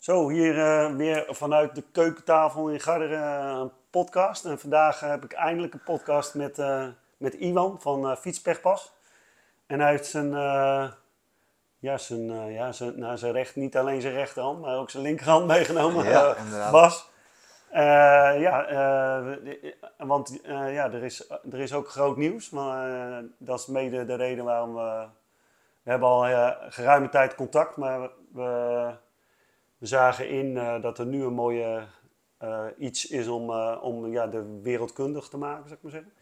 Zo, hier uh, weer vanuit de keukentafel in Garderen uh, een podcast. En vandaag heb ik eindelijk een podcast met, met Iwan van Fietspechpas. En hij heeft zijn, ja, zijn, ja, zijn, nou, zijn recht, niet alleen zijn rechterhand, maar ook zijn linkerhand meegenomen. Ja, Bas. ja, want ja, er, is, er is ook groot nieuws. Maar dat is mede de reden waarom we... We hebben al geruime tijd contact, maar we we zagen in uh, dat er nu een mooie uh, iets is om, uh, om ja, de wereldkundig te maken, zou ik maar zeggen.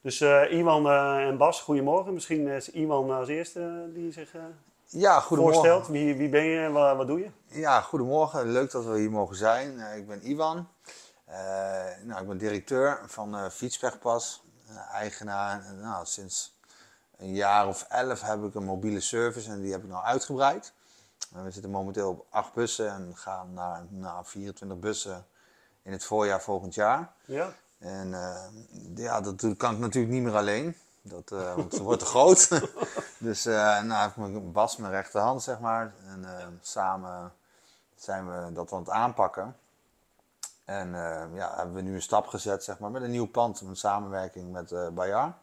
Dus Iwan en Bas, goedemorgen. Misschien is Iwan als eerste die zich ja, voorstelt. Wie, wie ben je en wat, wat, doe je? Ja, goedemorgen. Leuk dat we hier mogen zijn. ik ben Iwan. nou, ik ben directeur van uh, Fietspechpas. eigenaar. Nou, sinds een jaar of elf heb ik een mobiele service en die heb ik nou uitgebreid. We zitten momenteel op acht bussen en gaan naar, naar 24 bussen in het voorjaar volgend jaar. Ja. En uh, ja, dat kan ik natuurlijk niet meer alleen. Dat, uh, want het wordt te groot. dus uh, nou heb ik Bas mijn rechterhand, zeg maar. En samen zijn we dat aan het aanpakken. En ja, hebben we nu een stap gezet, zeg maar, met een nieuw pand, een samenwerking met Bayard.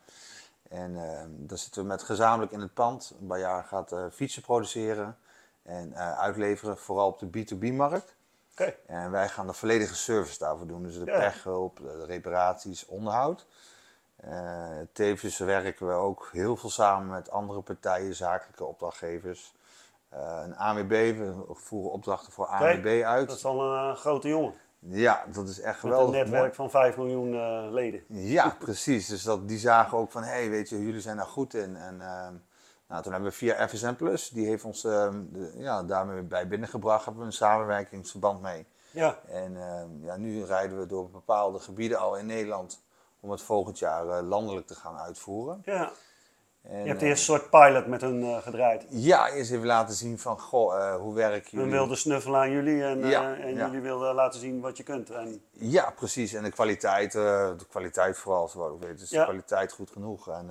En daar zitten we met gezamenlijk in het pand. Bayard gaat fietsen produceren en uh, uitleveren, vooral op de B2B-markt. Okay. En wij gaan de volledige service daarvoor doen. Dus de ja. pechhulp, de reparaties, onderhoud. Uh, tevens werken we ook heel veel samen met andere partijen, zakelijke opdrachtgevers. Uh, een AWB, we voeren opdrachten voor AWB uit. Dat is al een grote jongen. Ja, dat is echt geweldig. Met een netwerk van 5 miljoen leden. Ja, precies. Dus dat, die zagen ook van, hé, hey, weet je, jullie zijn daar goed in. En nou, toen hebben we via FSN Plus, die heeft ons de, ja, daarmee bij binnengebracht, hebben we een samenwerkingsverband mee. Ja. En uh, ja, nu rijden we door bepaalde gebieden al in Nederland om het volgend jaar uh, landelijk te gaan uitvoeren. Ja. En, je hebt eerst een soort pilot met hun gedraaid. Ja, eerst even laten zien van, goh, hoe werken jullie? Hun wilden snuffelen aan jullie en, ja, en ja. jullie wilden laten zien wat je kunt. En... Ja, precies. En de kwaliteit, de kwaliteit vooral, zoals we weten, is de kwaliteit goed genoeg. En,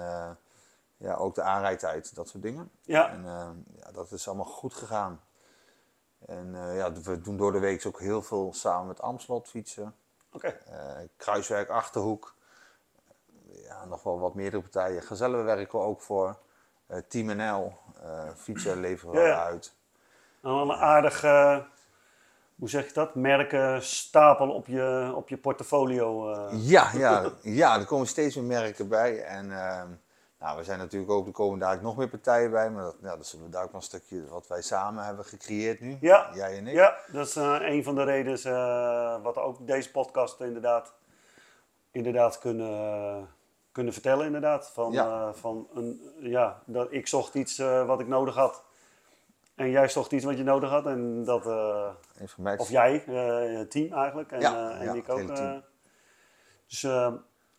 ja, ook de aanrijdtijd, dat soort dingen. Ja. En uh, ja, dat is allemaal goed gegaan. En uh, ja, we doen door de week ook heel veel samen met Amslot fietsen. Oké. Okay. Uh, kruiswerk Achterhoek. Ja, nog wel wat meerdere partijen. Gezellen werken we ook voor. Team NL. fietsen leveren we ja. uit. Nou, een aardig, hoe zeg je dat? Merken stapel op je, op je portfolio. Ja, ja, ja, er komen steeds meer merken bij. En ehm, nou, we zijn natuurlijk ook, er komen daar nog meer partijen bij, maar dat, ja, dat is daar ook een stukje wat wij samen hebben gecreëerd nu. Ja, jij en ik. Ja, dat is uh, een van de redenen uh, wat ook deze podcast inderdaad, inderdaad kunnen, kunnen vertellen. Inderdaad. Van, ja. Uh, van een, ja, dat ik zocht iets wat ik nodig had. En jij zocht iets wat je nodig had. En dat, of jij, het team eigenlijk. En, ja, en ja, ik ook. dus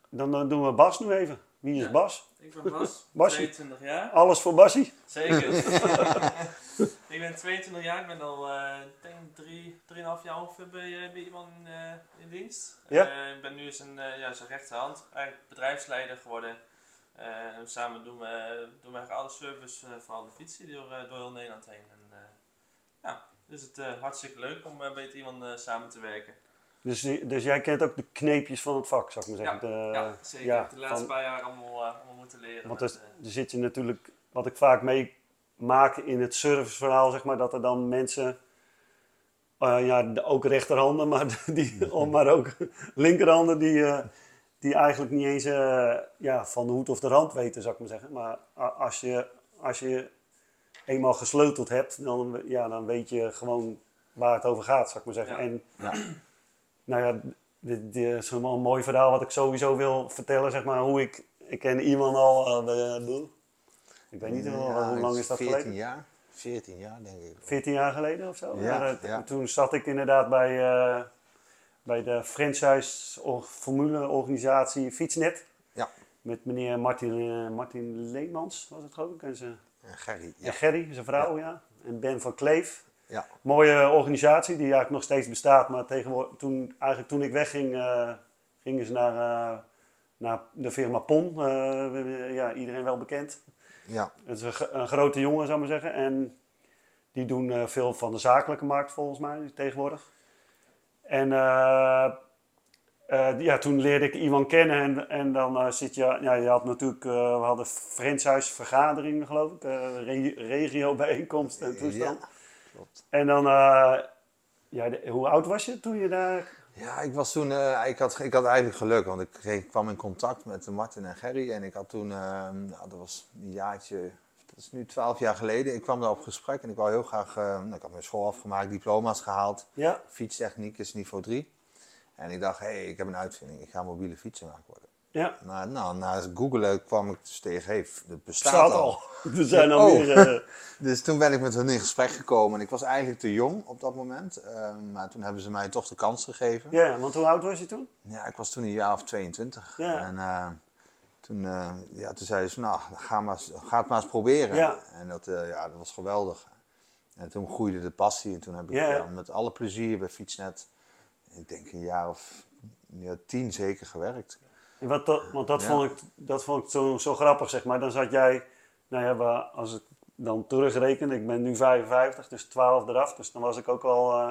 dan, dan doen we Bas nu even. Wie is ja. Bas? Ik ben Bas, Bassie. 22 jaar. Alles voor Bassie? Zeker. ik ben 22 jaar, ik ben al uh, denk 3, 3,5 jaar ongeveer bij, uh, bij iemand in, uh, in dienst. Ja. ik ben nu zijn, ja, zijn rechterhand, eigenlijk bedrijfsleider geworden. samen doen we, doen we eigenlijk alle service voor alle fietsen door, door heel Nederland heen. En, ja, dus het hartstikke leuk om met iemand samen te werken. Dus, dus jij kent ook de kneepjes van het vak, zou ik maar zeggen. Ja, de, ja zeker. Ja, de laatste van, paar jaar allemaal, uh, allemaal moeten leren. Want er, er zit je natuurlijk, wat ik vaak meemaak in het serviceverhaal, zeg maar, dat er dan mensen, uh, ja, ook rechterhanden, maar, die, maar ook linkerhanden, die, uh, die eigenlijk niet eens ja, van de hoed of de rand weten, zou ik maar zeggen. Maar als je, als je eenmaal gesleuteld hebt, dan, ja, dan weet je gewoon waar het over gaat, zou ik maar zeggen. Ja. En, ja nou ja, dit, dit is een mooi verhaal wat ik sowieso wil vertellen, zeg maar, hoe ik, ik ken iemand al, uh, ik weet niet ja, hoe lang is dat 14 geleden? jaar, 14 jaar denk ik. 14 jaar geleden of zo? Ja, maar, ja. Toen zat ik inderdaad bij, uh, bij de franchise formule organisatie Fietsnet. Ja. Met meneer Martin, uh, Martin Leemans was het geloof ik. En, ze, en Gerry. Ja. En Gerry, zijn vrouw, ja. ja. En Ben van Kleef. Ja. Mooie organisatie die eigenlijk nog steeds bestaat. Maar tegenwoordig, toen, eigenlijk toen ik wegging, uh, gingen ze naar, uh, naar de firma PON. Uh, ja, iedereen wel bekend. Ja. Het is een, een, grote jongen, zou ik maar zeggen. En Die doen eh, veel van de zakelijke markt volgens mij tegenwoordig. En eh, eh, ja, toen leerde ik iemand kennen en, en dan eh, zit je, ja, je had natuurlijk, eh, we hadden franchise-vergaderingen geloof ik, eh, re- regio-bijeenkomsten en toestand. Ja, klopt. En dan, eh, ja, de- hoe oud was je toen je daar... Ja, ik was toen, eh, ik, had, ik had eigenlijk geluk, want ik kwam in contact met Martin en Gerry en ik had toen, eh, nou, dat was een jaartje, dat is nu twaalf jaar geleden, ik kwam daar op gesprek en ik wou heel graag, eh, nou, ik had mijn school afgemaakt, diploma's gehaald, Ja, fietstechniek is niveau 3. En ik dacht, hé, hey, ik heb een uitvinding, ik ga mobiele fietsenmaker worden. Ja. Nou, nou, na googelen kwam ik dus tegen, hey, het bestaat, Staat al. al. Er zijn al Oh. meer... eh, Dus toen ben ik met hun in gesprek gekomen en ik was eigenlijk te jong op dat moment. eh, maar toen hebben ze mij toch de kans gegeven. ja, want hoe oud was je toen? Ja, ik was toen een jaar of 22. Ja. En eh, toen, eh, ja, toen zeiden ze, nou, ga, maar, ga het maar eens proberen. Ja. En dat, ja, dat was geweldig. En toen groeide de passie en toen heb ik Ja. ja, met alle plezier bij Fietsnet, ik denk een jaar of ja, tien zeker gewerkt. Wat dat, want dat, Ja. vond ik, dat vond ik zo, zo grappig, zeg maar. Dan zat jij, nou ja, als ik dan terugreken, ik ben nu 55, dus 12 eraf. Dus dan was ik ook al eh,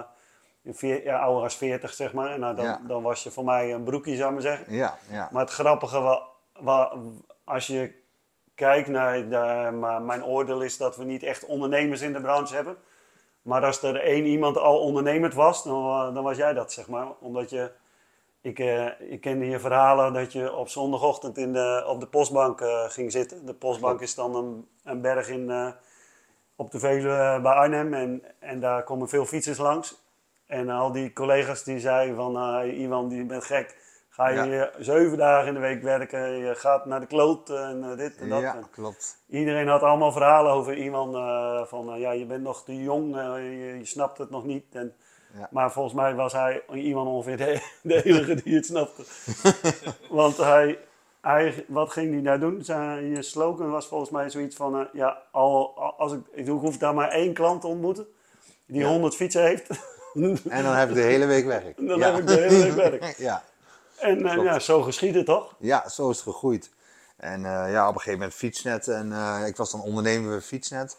veer- ja, ouder als 40, zeg maar. En nou, dan, Ja. dan was je voor mij een broekje, zou ik maar zeggen. Ja, ja. Maar het grappige, wa, wa- als je kijkt naar, de, maar mijn oordeel is dat we niet echt ondernemers in de branche hebben. Maar als er één iemand al ondernemend was, dan, dan was jij dat, zeg maar. Omdat je, ik, eh, ik kende je verhalen dat je op zondagochtend in de, op de postbank eh, ging zitten. De postbank is dan een, een berg in, eh, op de Veluwe bij Arnhem en, en daar komen veel fietsers langs. En al die collega's die zeiden van, eh Iwan, die bent gek. Ga je Ja. zeven dagen in de week werken, je gaat naar de kloot en dit en dat. Ja, En klopt. Iedereen had allemaal verhalen over iemand van, eh, ja, je bent nog te jong, je, je snapt het nog niet. En, Ja. Maar volgens mij was hij iemand ongeveer de, de enige die het snapte. Want hij, hij, wat ging hij daar doen? Zijn je slogan was volgens mij zoiets van, eh, ja, al, al- als ik, ik hoef daar maar één klant te ontmoeten, die Ja. 100 fietsen heeft. En dan heb ik de hele week werk. Dan ja. heb ik de hele week werk. ja. En eh, ja, zo geschiet het toch? Ja, zo is het gegroeid. En eh, ja, op een gegeven moment fietsnet. En ik was dan ondernemer bij fietsnet.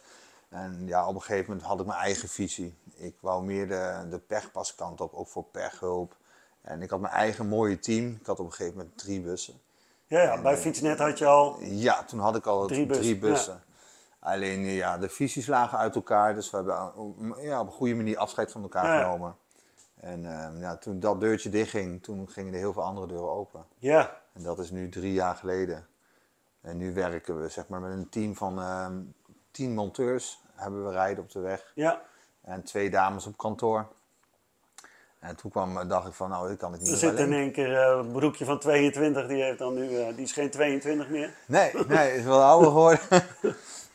En ja, op een gegeven moment had ik mijn eigen visie. Ik wou meer de, de pechpaskant op, ook voor pechhulp. En ik had mijn eigen mooie team. Ik had op een gegeven moment drie bussen. Ja, ja bij Fietsnet had je al, Ja, toen had ik al Drie drie bussen. Alleen eh, ja, de visies lagen uit elkaar. Dus we hebben eh, ja, op een goede manier afscheid van elkaar Ja, genomen. En eh, ja, toen dat deurtje dichtging, toen gingen er heel veel andere deuren open. ja, En dat is nu drie jaar geleden. En nu werken we zeg maar, met een team van ehm tien monteurs. Hebben we rijden op de weg. ja. En twee dames op kantoor. En toen kwam, dacht ik van, nou, dit kan ik niet Er zit in één keer eh, een broekje van 22, die, heeft dan nu, eh, die is geen 22 meer. Nee, nee, is wel ouder geworden.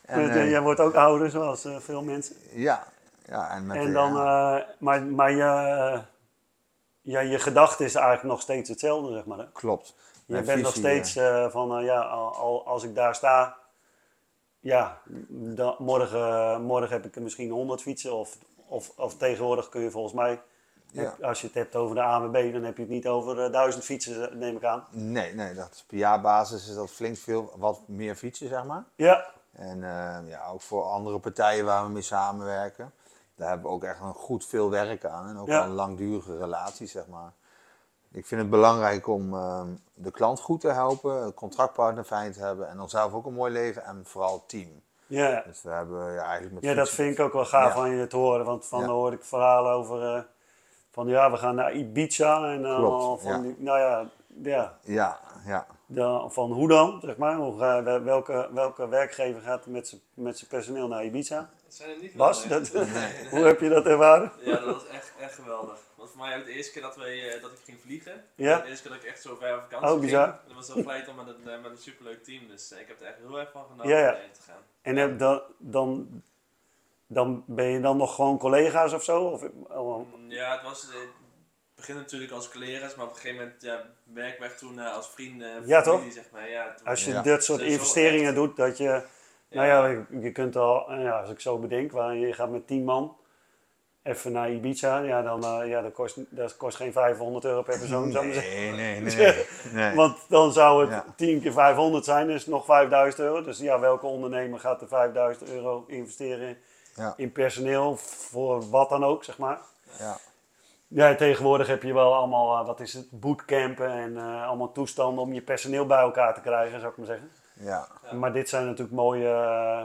en, Met, eh, jij wordt ook ouder, zoals veel mensen. ja, ja, en met En dan, maar, maar je, ja, je gedachte is eigenlijk nog steeds hetzelfde, zeg maar. Hè? klopt. Je bent nog steeds van, ja, al, al- als ik daar sta, ja, morgen, morgen heb ik misschien 100 fietsen. Of, of, of tegenwoordig kun je volgens mij, Ja. als je het hebt over de ANWB, dan heb je het niet over eh, 1000 fietsen, eh, neem ik aan. Nee, nee, dat is per jaarbasis is dat flink veel, wat meer fietsen, zeg maar. Ja, En eh, ja, ook voor andere partijen waar we mee samenwerken. Daar hebben we ook echt een goed veel werk aan. En ook Ja. een langdurige relatie, zeg maar. Ik vind het belangrijk om ehm, de klant goed te helpen, een contractpartner fijn te hebben en dan zelf ook een mooi leven en vooral team. ja. Dus we hebben ja, eigenlijk met Ja, dat vind ik ook wel gaaf van je te horen. Want van hoor ik verhalen over eh, van ja, we gaan naar Ibiza. En van die, nou ja, ja Ja, ja. van hoe dan, zeg maar. Welke, welke werkgever gaat met zijn met zijn personeel naar Ibiza? Dat zijn er niet Bas, dat, hoe heb je dat ervaren? Ja, dat was echt, echt geweldig. Want voor mij ook de eerste keer dat, we, eh, dat ik ging vliegen. Ja. De eerste keer dat ik echt zo ver op vakantie Oh, ging. bizar. En dat was zo geleid om met een, eh, met een superleuk team. Dus eh, ik heb er echt heel erg van genoten Ja, ja. om daarheen te gaan. En heb dan, dan, dan ben je dan nog gewoon collega's of zo? Of, oh, Ja, het was... Het begint natuurlijk als collega's, maar op een gegeven moment ja, werk weg toen eh, als vrienden, Ja, familie, zeg maar. Ja, toen- als je Ja. dit soort investeringen echt. doet, dat je... Nou ja, je, je kunt al, eh, ja, als ik zo bedenk, waar je gaat met 10 man even naar Ibiza, ja, dan eh, ja, dat, kost, dat kost geen 500 euro per persoon, zeggen. Nee, nee, nee. nee. Want dan zou het Ja. 10 keer 500 zijn, dus nog 5000 euro. Dus ja, welke ondernemer gaat er 5000 euro investeren Ja. in personeel voor wat dan ook, zeg maar. Ja. Ja, tegenwoordig heb je wel allemaal, eh, wat is het, bootcampen en eh, allemaal toestanden om je personeel bij elkaar te krijgen, zou ik maar zeggen. Ja. Ja. Maar dit zijn natuurlijk mooie, eh,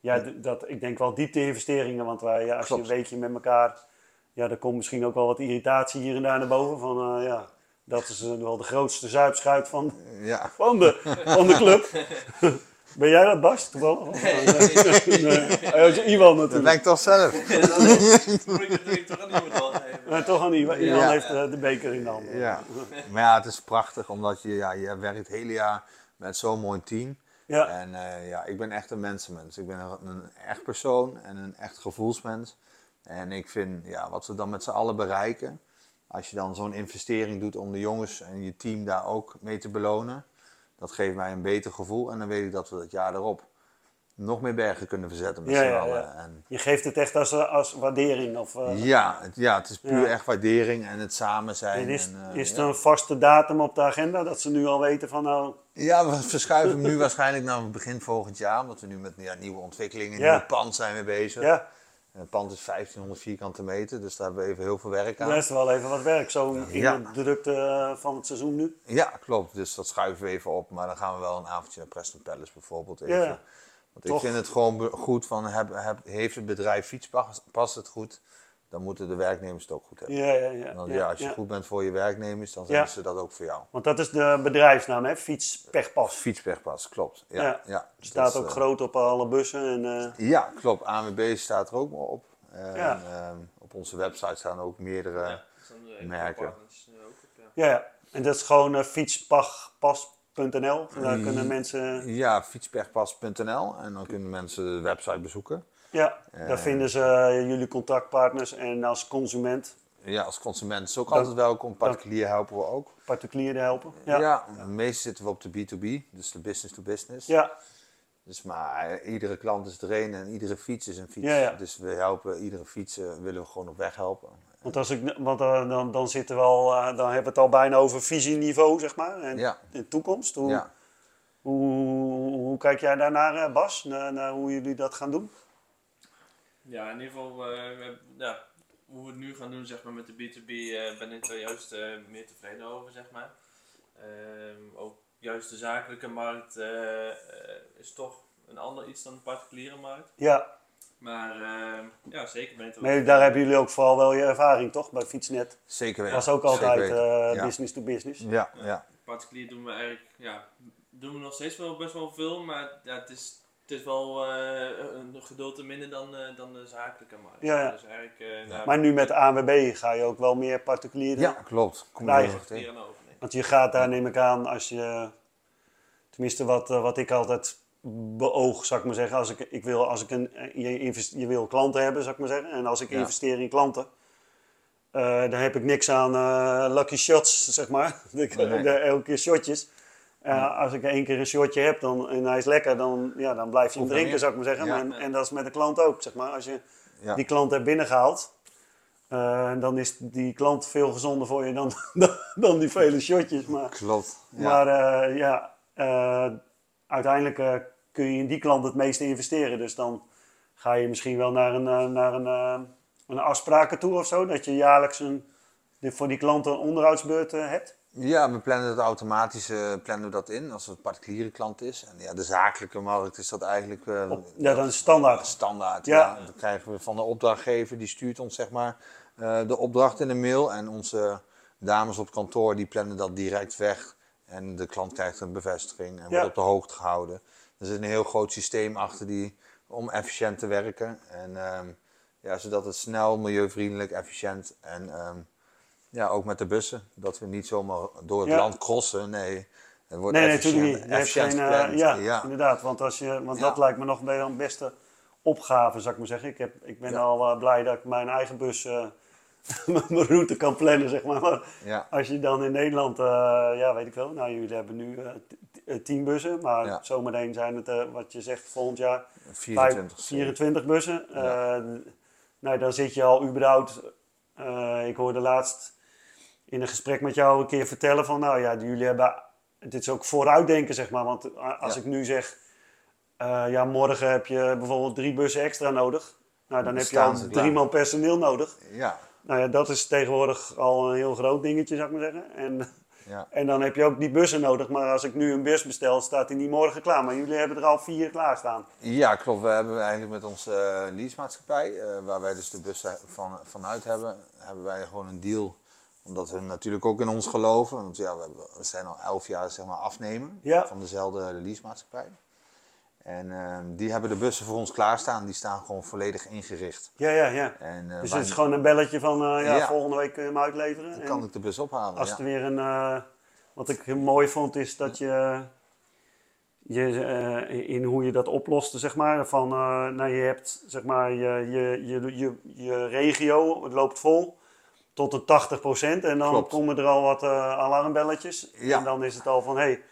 ja, dat, ik denk wel diepte-investeringen, want wij, ja, als Klopt. je een weekje met elkaar, ja, er komt misschien ook wel wat irritatie hier en daar naar boven van, eh, ja, dat is eh, wel de grootste zuipschuit van, Ja. van, de, van de club. ben jij dat, Bas? Toevallig? Eh, nee. Eh, Iwan Dat natuurlijk. ben ik toch zelf. Dat moet ik natuurlijk toch aan iemand wel geven. Toch aan Iwan. Iwan Ja. heeft eh, de beker in de hand. Ja. Maar ja, het is prachtig omdat je, ja, je werkt het hele jaar met zo'n mooi team. Ja. En eh, ja, ik ben echt een mensenmens. Ik ben een, echt persoon en een echt gevoelsmens. En ik vind, ja, wat we dan met z'n allen bereiken, als je dan zo'n investering doet om de jongens en je team daar ook mee te belonen, dat geeft mij een beter gevoel. En dan weet ik dat we het jaar erop nog meer bergen kunnen verzetten met Ja, z'n allen. ja. En Je geeft het echt als, als waardering. Of, eh, ja, het, ja, het is puur echt waardering en het samen zijn. En is, en, eh, is er een vaste datum op de agenda dat ze nu al weten van nou. Ja, we verschuiven hem nu waarschijnlijk naar begin volgend jaar, omdat we nu met ja, nieuwe ontwikkelingen, Ja. nieuw pand zijn we bezig. Ja, Het pand is 1500 vierkante meter, dus daar hebben we even heel veel werk aan. is wel even wat werk. Zo in de drukte eh, van het seizoen nu. Ja, klopt. Dus dat schuiven we even op. Maar dan gaan we wel een avondje naar Preston Palace bijvoorbeeld even. Want toch. ik vind het gewoon goed van, heb, heb, heeft het bedrijf fietspas, past het goed, dan moeten de werknemers het ook goed hebben. Ja, ja, ja. Want ja, ja, als je ja. goed bent voor je werknemers, dan zijn Ja. ze dat ook voor jou. Want dat is de bedrijfsnaam, hè? Fietspechpas. Fietspechpas, klopt. Ja, Ja. ja. Staat Dat, ook eh, groot op alle bussen. En, eh, Ja, klopt. ANWB staat er ook maar op. En, Ja. ehm, op onze website staan ook meerdere. Merken. partners, eh, ook op, ja. ja, ja. En dat is gewoon eh, fietspachpas.nl. Daar Mm. kunnen mensen. Ja, fietspechpas.nl en dan kunnen mensen de website bezoeken. Ja, daar Eh. vinden ze eh, jullie contactpartners. En als consument, Ja, als consument is ook Dan- altijd welkom. Particulier helpen we ook. particulieren helpen. Ja, Ja, het meeste zitten we op de B2B, dus de business to business. ja. Dus maar eh, iedere klant is er een en iedere fiets is een fiets. Ja, ja. Dus we helpen iedere fiets, eh, willen we gewoon op weg helpen. Want, als ik, want eh, dan, dan zitten we al, eh, dan hebben we het al bijna over visieniveau, zeg maar. En Ja. in toekomst. Hoe, Ja. hoe, hoe, hoe kijk jij daarnaar, eh, Bas? Naar, naar hoe jullie dat gaan doen? Ja, in ieder geval, eh, we ja, hoe we het nu gaan doen zeg maar, met de B2B eh, ben ik er juist eh, meer tevreden over. Zeg maar. Ehm, ook juist de zakelijke markt is toch een ander iets dan de particuliere markt. Ja, Maar ehm, ja, zeker ben maar daar hebben jullie ook vooral wel je ervaring, toch? Bij Fietsnet Zeker weten. was ook altijd eh, Ja. business to business. Ja, ja. particulier doen we eigenlijk, ja, doen we nog steeds wel best wel veel, maar ja, het is, het is wel eh, een gedeelte minder dan, eh, dan de zakelijke markt. Ja, ja. Dus eigenlijk, eh nou, Maar nu met ANWB ga je ook wel meer particulieren. ja, klopt. Kom je over. nee. Want je gaat daar, neem ik aan, als je. Tenminste, wat, eh, wat ik altijd beoog, zou ik maar zeggen. Als ik, ik wil, als ik een, je, invest- je wil klanten hebben, zou ik maar zeggen. En als ik Ja. investeer in klanten, eh, dan heb ik niks aan eh, lucky shots, zeg maar. Ik- Nee. elke keer shotjes. Eh, Als ik één keer een shotje heb dan, en hij is lekker, dan, ja, dan blijf je hem drinken, zou ik maar zeggen. Ja. En, en dat is met de klant ook, zeg maar. Als je die klant hebt binnengehaald, eh, dan is die klant veel gezonder voor je dan, dan, dan die vele shotjes. Maar, Klopt. Ja. maar ja, uiteindelijk kun je in die klant het meeste investeren. Dus dan ga je misschien wel naar een, eh, naar een, eh, een afspraken toe of zo. Dat je jaarlijks een, voor die klanten een onderhoudsbeurt eh, hebt. Ja, we plannen het automatisch eh, plannen we dat in als het een particuliere klant is. En ja, de zakelijke markt is dat eigenlijk Op, ja, dan is standaard. standaard. Ja. Ja. Dan krijgen we van de opdrachtgever, die stuurt ons zeg maar de opdracht in de mail. En onze dames op kantoor die plannen dat direct weg. En de klant krijgt een bevestiging en Ja. wordt op de hoogte gehouden. Er zit een heel groot systeem achter die, om efficiënt te werken. En ehm, ja, zodat het snel, milieuvriendelijk, efficiënt en ehm, ja, ook met de bussen. Dat we niet zomaar door het Ja. land crossen. Nee, het wordt Nee, efficiënt, natuurlijk niet. Je efficiënt geen, eh, ja, ja. inderdaad. Want, als je, want Ja. dat lijkt me nog een beste opgave, zou ik maar zeggen. Ik, heb, ik ben al eh, blij dat ik mijn eigen bus, eh, mijn route kan plannen, zeg maar. maar ja. als je dan in Nederland, ja, weet ik wel. Nou, jullie hebben nu eh, t- t- 10 bussen. Maar Ja. zometeen zijn het, eh, wat je zegt, volgend jaar 24. vijf- 24 bussen. Ja. Eh, nou, dan zit je al überhaupt... ik hoorde laatst in een gesprek met jou een keer vertellen van... Nou ja, jullie hebben... Dit is ook vooruitdenken, zeg maar. Want als Ja. ik nu zeg... ja, morgen heb je bijvoorbeeld drie bussen extra nodig. Nou, dan heb je al drie man personeel nodig. Ja, Nou ja, dat is tegenwoordig al een heel groot dingetje, zou ik maar zeggen. En, ja. en dan heb je ook die bussen nodig. Maar als ik nu een bus bestel, staat die niet morgen klaar. Maar jullie hebben er al vier klaarstaan. Ja, klopt. We hebben eigenlijk met onze eh, leasemaatschappij, eh, waar wij dus de bus van, vanuit hebben, hebben wij gewoon een deal. Omdat we natuurlijk ook in ons geloven. Want ja, we, hebben- we zijn al elf jaar zeg maar, afnemer Ja. van dezelfde leasemaatschappij. En ehm, die hebben de bussen voor ons klaarstaan. Die staan gewoon volledig ingericht. Ja, ja, ja. En eh, Dus het is gewoon een belletje van, eh, ja, Ja. volgende week kun je hem uitleveren. dan En kan ik de bus ophalen. als ja. er weer een, eh, wat ik mooi vond, is dat je, je in hoe je dat oploste, zeg maar, van, nou je hebt, zeg maar, je, je, je, je, je regio, het loopt vol tot een 80% en dan Klopt. komen er al wat alarmbelletjes. Ja. En dan is het al van, hé, hey,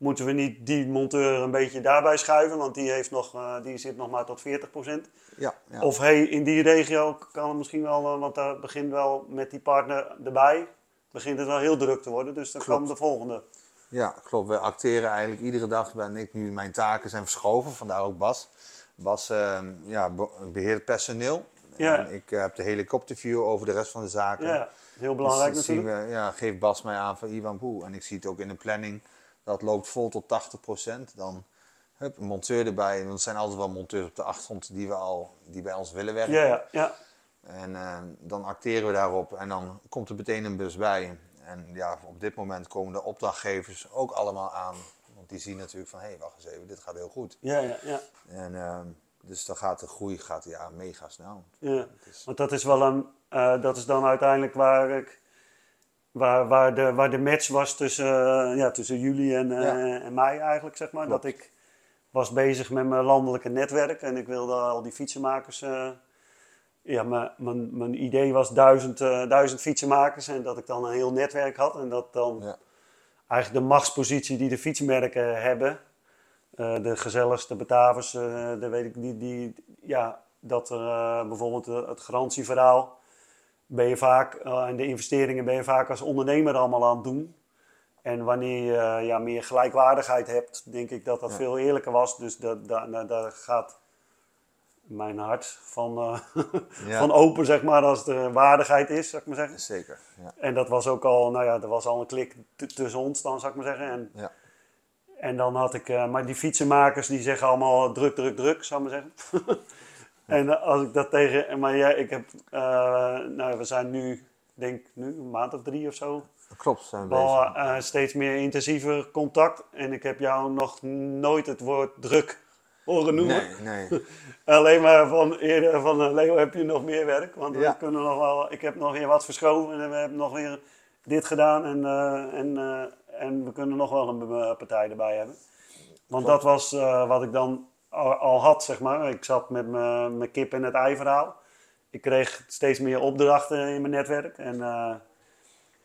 moeten we niet die monteur een beetje daarbij schuiven, want die, heeft nog, eh, die zit nog maar tot 40%. Ja, ja. Of hey, in die regio kan het misschien wel, eh, want daar begint wel met die partner erbij, begint het wel heel druk te worden. Dus dan Klopt. kan de volgende. Ja, klopt. We acteren eigenlijk iedere dag. Ben ik nu, mijn taken zijn verschoven, vandaar ook Bas. Bas eh, ja, be- beheert personeel. Ja. En ik eh, heb de helikopterview over de rest van de zaken. Ja, heel belangrijk Dus zien natuurlijk. we, ja, geeft Bas mij aan van Iwan Boe. En ik zie het ook in de planning. Dat loopt vol tot 80%. Dan hup, een monteur erbij. Want er zijn altijd wel monteurs op de achtergrond die, we al, die bij ons willen werken. Ja, ja, ja. En eh, dan acteren we daarop en dan komt er meteen een bus bij. En ja, op dit moment komen de opdrachtgevers ook allemaal aan. Want die zien natuurlijk van, hé, hey, wacht eens even, dit gaat heel goed. Ja, ja, ja. En ehm, dus dan gaat de groei gaat, ja, mega snel. ja. Is- Want dat is wel een, eh, dat is dan uiteindelijk waar ik, waar, waar, de, waar de match was tussen, eh, ja, tussen jullie en, eh, Ja. en mij eigenlijk, zeg maar. Klopt. Dat ik was bezig met mijn landelijke netwerk en ik wilde al die fietsenmakers... eh, ja, mijn- mijn, mijn idee was duizend, duizend fietsenmakers en dat ik dan een heel netwerk had. En dat dan Ja. eigenlijk de machtspositie die de fietsmerken hebben, de gezellers, de Batavers, de weet ik die, die, ja, dat er bijvoorbeeld het garantieverhaal ben je vaak, eh, en de investeringen ben je vaak als ondernemer allemaal aan het doen. En wanneer je eh, ja, meer gelijkwaardigheid hebt, denk ik dat dat Ja. veel eerlijker was. Dus dat, daar, daar, daar gaat mijn hart van, eh, Ja. van open, zeg maar, als er waardigheid is, zou ik maar zeggen. Zeker, ja. En dat was ook al, nou ja, er was al een klik tussen ons dan, zou ik maar zeggen. En, Ja. en dan had ik, eh, maar die fietsenmakers die zeggen allemaal druk, druk, druk, zou ik maar zeggen. en eh, als ik dat tegen, maar ja, ik heb, eh, nou we zijn nu, denk nu, een maand of drie of zo, Klopt, zijn we eh, steeds meer intensiever contact. En ik heb jou nog nooit het woord druk horen noemen. Nee, nee. Alleen maar van eerder van Leo heb je nog meer werk. Want Ja. we kunnen nog wel, ik heb nog weer wat verschoven en we hebben nog weer dit gedaan. En, en, en we kunnen nog wel een partij erbij hebben. Want dat was wat ik dan al, al had, zeg maar. Ik zat met mijn kip en het ei verhaal. Ik kreeg steeds meer opdrachten in mijn netwerk. En eh,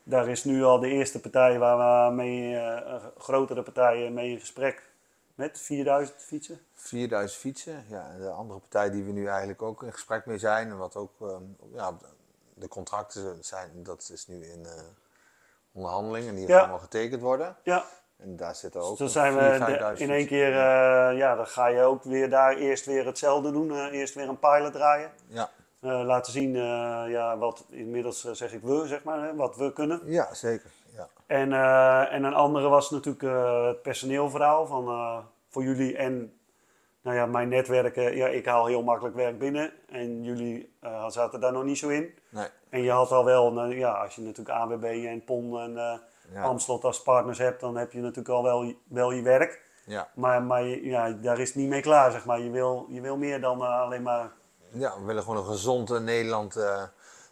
daar is nu al de eerste partij waar we mee, eh, grotere partijen mee in gesprek met 4000 fietsen. 4000 fietsen. Ja, de andere partij die we nu eigenlijk ook in gesprek mee zijn. En wat ook, ehm, ja, de contracten zijn, dat is nu in eh, onderhandeling. En die Ja. gaan nog getekend worden. Ja, En daar zitten ook Dus dan zijn we 4.000, de- 5.000 in één keer, eh, ja, dan ga je ook weer daar eerst weer hetzelfde doen. eh, eerst weer een pilot draaien. Ja, Eh, laten zien, ja, wat inmiddels zeg ik we, zeg maar, hè, wat we kunnen. ja zeker. Ja. En, en een andere was natuurlijk het personeelverhaal van, voor jullie en nou ja, mijn netwerken. Ja, ik haal heel makkelijk werk binnen en jullie zaten daar nog niet zo in. Nee, En je had al wel, nou, ja, als je natuurlijk ABB en PON en ja. Amstel als partners hebt, dan heb je natuurlijk al wel, wel je werk. Ja. Maar, maar ja, daar is het niet mee klaar, zeg maar. Je wil, je wil meer dan eh, alleen maar... ja, we willen gewoon een gezond eh, Nederland. eh,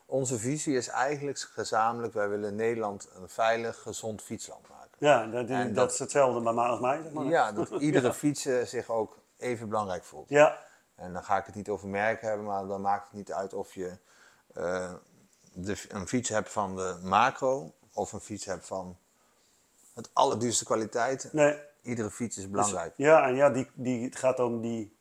onze visie is eigenlijk gezamenlijk, wij willen Nederland een veilig, gezond fietsland maken. Ja, dat, En dat, dat- is hetzelfde bij mij als mij, zeg maar. Ja, dat iedere fietser zich ook even belangrijk voelt. Ja, En dan ga ik het niet over merken hebben, maar dan maakt het niet uit of je de, een fiets hebt van de macro of een fiets hebt van het allerduurste kwaliteit. nee. Iedere fiets is Dus- belangrijk. ja, en ja, die, die, het gaat om die...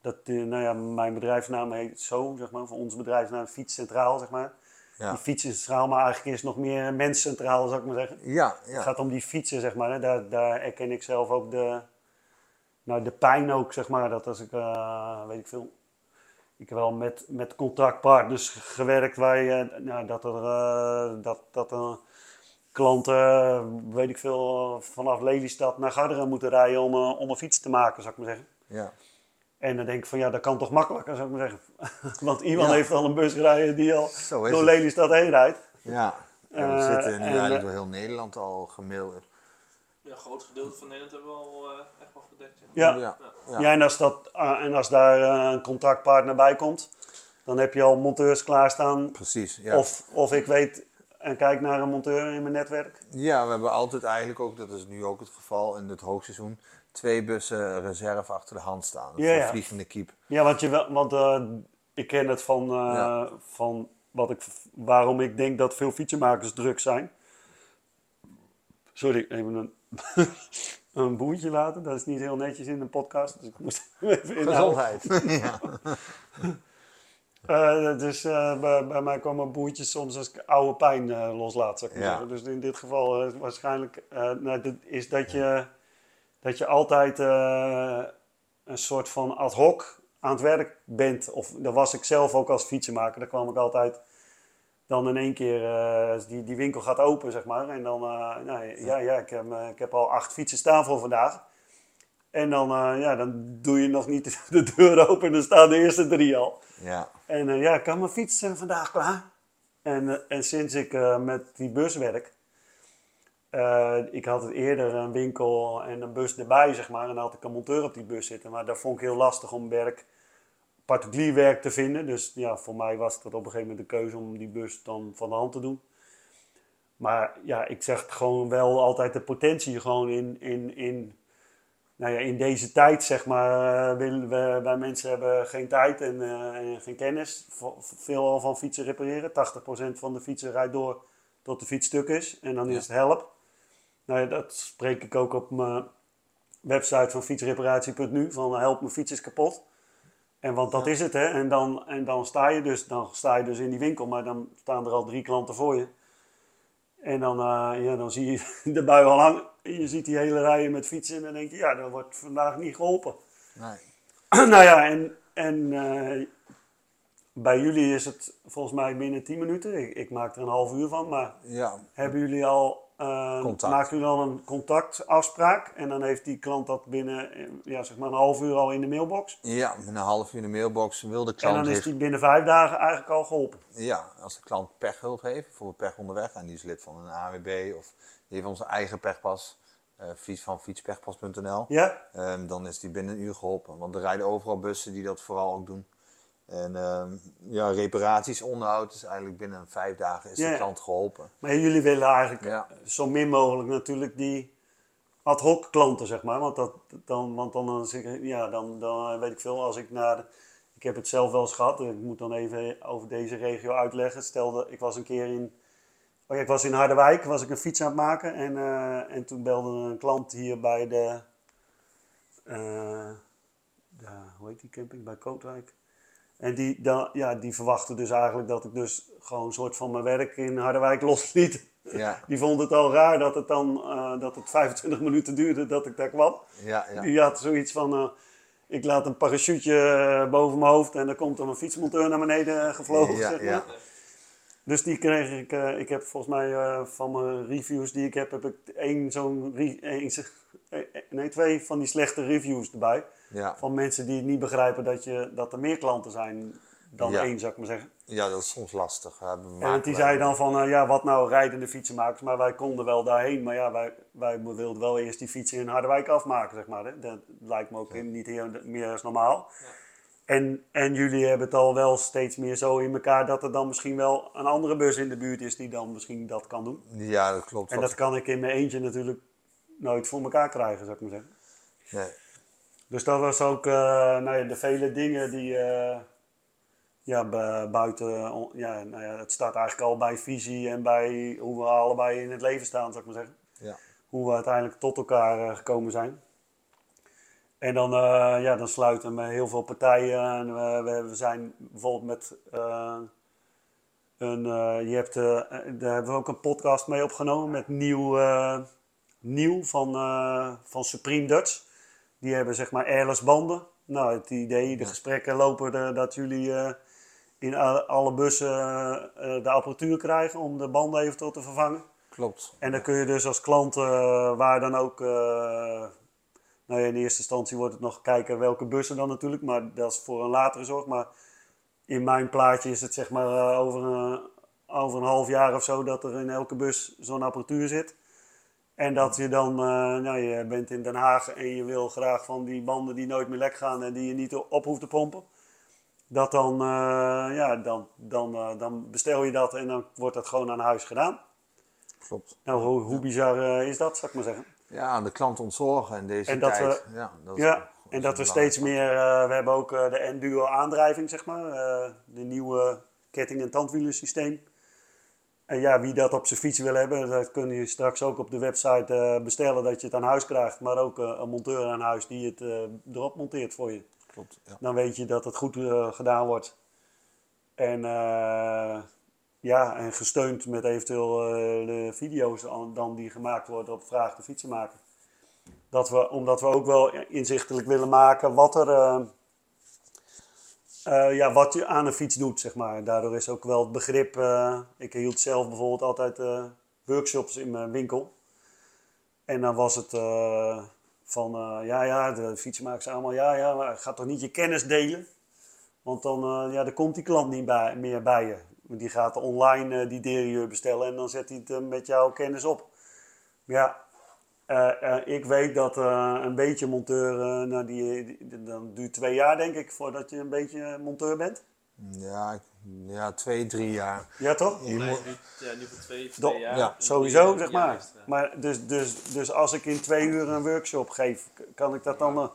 Dat, eh, nou ja, mijn bedrijfsnaam heet zo, zeg maar. Voor ons bedrijfsnaam Fiets Centraal, zeg maar. Ja, Die fiets is centraal, maar eigenlijk is het nog meer mens centraal, zou ik maar zeggen. ja, Het ja. gaat om die fietsen, zeg maar. Hè. Daar, daar herken ik zelf ook de, nou, de pijn ook, zeg maar. Dat als ik, eh, weet ik veel, ik heb wel met, met contractpartners gewerkt waar je, nou, dat er, eh, dat, dat er klanten, weet ik veel, vanaf Lelystad naar Garderen moeten rijden om, eh, om een fiets te maken, zou ik maar zeggen. Ja. En dan denk ik van ja, dat kan toch makkelijker, zou ik maar zeggen. Want iemand Ja. heeft al een bus rijden die al door het. Lelystad heen rijdt. Ja. Ja, we Eh, zitten nu en, eigenlijk eh, door heel Nederland al gemaild. Ja, een groot gedeelte van Nederland hebben we al eh, echt wel gedekt. Ja. Ja. Ja. Ja. en, als dat, en als daar een contractpartner bij komt, dan heb je al monteurs klaarstaan. Precies. Ja. Of, of ik weet en kijk naar een monteur in mijn netwerk. Ja, we hebben altijd eigenlijk ook, dat is nu ook het geval in het hoogseizoen, twee bussen reserve achter de hand staan. Ja, vliegende kiep. Ja, want, je, wel- want eh, ik ken het van, eh, Ja. van wat ik, waarom ik denk dat veel fietsenmakers druk zijn. Sorry, even een, een boertje laten. Dat is niet heel netjes in een podcast. Dus ik moest even inhouden. Gezondheid. ja. Dus bij, bij mij komen boertjes soms als ik oude pijn eh, loslaat, maar Ja. Dus in dit geval waarschijnlijk nou, dit is dat je, dat je altijd een soort van ad hoc aan het werk bent. Of dat was ik zelf ook als fietsenmaker. Daar kwam ik altijd dan in één keer, die, die winkel gaat open, zeg maar. En dan, nou, ja, ja ik, heb, ik heb al acht fietsen staan voor vandaag. En dan, ja, dan doe je nog niet de deur open en dan staan de eerste drie al. ja. En eh, ja, kan mijn fiets eh, vandaag klaar. En, eh, en sinds ik met die bus werk, ik had het eerder een winkel en een bus erbij, zeg maar. En dan had ik een monteur op die bus zitten. Maar dat vond ik heel lastig om werk, particulier werk te vinden. Dus ja, voor mij was het op een gegeven moment de keuze om die bus dan van de hand te doen. Maar ja, ik zeg gewoon wel altijd de potentie gewoon in, in, in, nou ja, in deze tijd, zeg maar, eh, willen we, wij mensen hebben geen tijd en, eh, en geen kennis. Veel al van fietsen repareren. 80% van de fietsen rijdt door tot de fiets stuk is. En dan Ja. is het help. Nou ja, dat spreek ik ook op mijn website van fietsreparatie.nu. Van help mijn fiets is kapot. En want dat Ja. is het, hè. En dan, en dan, sta je dus, dan sta je dus in die winkel, maar dan staan er al drie klanten voor je. En dan, eh, ja, dan zie je de bui al Je ziet die hele rijen met fietsen en dan denk je, ja, dat wordt vandaag niet geholpen. Nee. nou ja, en, en eh, bij jullie is het volgens mij binnen 10 minuten. Ik, ik maak er een half uur van, maar Ja, hebben jullie al, Contact. maken jullie al een contactafspraak? En dan heeft die klant dat binnen, ja, zeg maar een half uur al in de mailbox. ja, een half uur in de mailbox wil de En klant dan is heeft- die binnen vijf dagen eigenlijk al geholpen. Ja, als de klant pechhulp heeft, bijvoorbeeld pech onderweg, en die is lid van een AWB of die heeft onze eigen pechpas, eh fiets van fietspechpas.nl, Ja? ehm, dan is die binnen een uur geholpen. Want er rijden overal bussen die dat vooral ook doen. En ehm, ja, reparaties, onderhoud is eigenlijk binnen vijf dagen is Ja, de klant geholpen. Maar jullie willen eigenlijk Ja. zo min mogelijk natuurlijk die ad hoc klanten, zeg maar. Want, dat, dan, want dan, ja, dan, dan weet ik veel, als ik naar... ik heb het zelf wel eens gehad, ik moet dan even over deze regio uitleggen. Stel dat ik was een keer in... Oh ja, ik was in Harderwijk, was ik een fiets aan het maken. En, eh, en toen belde een klant hier bij de... eh, de hoe heet die camping? Bij Kootwijk. En die, dan, ja, die verwachtte dus eigenlijk dat ik dus gewoon een soort van mijn werk in Harderwijk losliet. Ja, Die vond het al raar dat het dan eh, dat het 25 minuten duurde dat ik daar kwam. ja, ja. Die had zoiets van, eh, ik laat een parachute eh, boven mijn hoofd en dan komt er een fietsmonteur naar beneden gevlogen. Ja, zeg maar. ja. Dus die kreeg ik, ik heb volgens mij van mijn reviews die ik heb, heb ik één zo'n, nee twee van die slechte reviews erbij. Ja. Van mensen die niet begrijpen dat, je, dat er meer klanten zijn dan Ja. één, zou ik maar zeggen. Ja, dat is soms lastig. En die zei dan van, eh, ja, wat nou rijdende fietsenmakers, maar wij konden wel daarheen. Maar ja, wij, wij wilden wel eerst die fietsen in Harderwijk afmaken, zeg maar. Hè. Dat lijkt me ook niet heel, meer als normaal. Ja. En, en jullie hebben het al wel steeds meer zo in elkaar dat er dan misschien wel een andere bus in de buurt is die dan misschien dat kan doen. Ja, dat klopt. En dat kan ik in mijn eentje natuurlijk nooit voor elkaar krijgen, zou ik maar zeggen. nee. Dus dat was ook eh, nou ja, de vele dingen die eh, ja, bu- buiten, ja, nou ja, het staat eigenlijk al bij visie en bij hoe we allebei in het leven staan, zou ik maar zeggen. Ja. Hoe we uiteindelijk tot elkaar eh, gekomen zijn. En dan, ja, dan sluiten we heel veel partijen en we, we, zijn bijvoorbeeld met een, je hebt, daar hebben we ook een podcast mee opgenomen met Nieuw, Nieuw van, van Supreme Dutch. Die hebben zeg maar airless banden. nou, het idee, de gesprekken lopen er dat jullie eh, in alle bussen eh, eh, de apparatuur krijgen om de banden eventueel te vervangen. Klopt. En dan kun je dus als klant, waar dan ook, nou ja, in eerste instantie wordt het nog kijken welke bussen dan natuurlijk, maar dat is voor een latere zorg. Maar in mijn plaatje is het zeg maar over, een, over een half jaar of zo dat er in elke bus zo'n apparatuur zit. En dat je dan, eh, nou je bent in Den Haag en je wil graag van die banden die nooit meer lek gaan en die je niet op hoeft te pompen. Dat dan, eh, ja, dan, dan, eh, dan bestel je dat en dan wordt dat gewoon aan huis gedaan. Klopt. Nou, hoe, hoe bizar is dat, zou ik maar zeggen? Ja, de klant ontzorgen in deze En dat tijd. ja, dat is- Ja, en dat we steeds meer, we hebben ook de Enduro aandrijving, zeg maar, de nieuwe ketting- en tandwielensysteem. En ja, wie dat op zijn fiets wil hebben, dat kun je straks ook op de website eh, bestellen dat je het aan huis krijgt. Maar ook eh, een monteur aan huis die het eh, erop monteert voor je. Klopt, ja. Dan weet je dat het goed gedaan wordt. En ja, en gesteund met eventueel de video's an- dan die gemaakt worden op vraag de fietsenmaker. Dat we, omdat we ook wel inzichtelijk willen maken wat er eh, ja, wat je aan een fiets doet, zeg maar. Daardoor is ook wel het begrip. eh, ik hield zelf bijvoorbeeld altijd eh, workshops in mijn winkel. En dan was het van, ja, ja, de fietsenmakers zei allemaal, ja, ja, maar ga toch niet je kennis delen? Want dan, ja, dan komt die klant niet bij, meer bij je. Die gaat online die derieur bestellen en dan zet hij het met jouw kennis op. Ja, eh, eh, ik weet dat eh, een beetje monteur, nou, die, die- dan duurt twee jaar denk ik voordat je een beetje monteur bent. Ja, ja, twee, drie jaar. Ja, toch? Je Nee, moet- ja, nu voor twee, Do- twee jaar. ja, Sowieso, zeg maar. maar dus, dus, dus als ik in twee uur een workshop geef, kan ik dat dan... eh,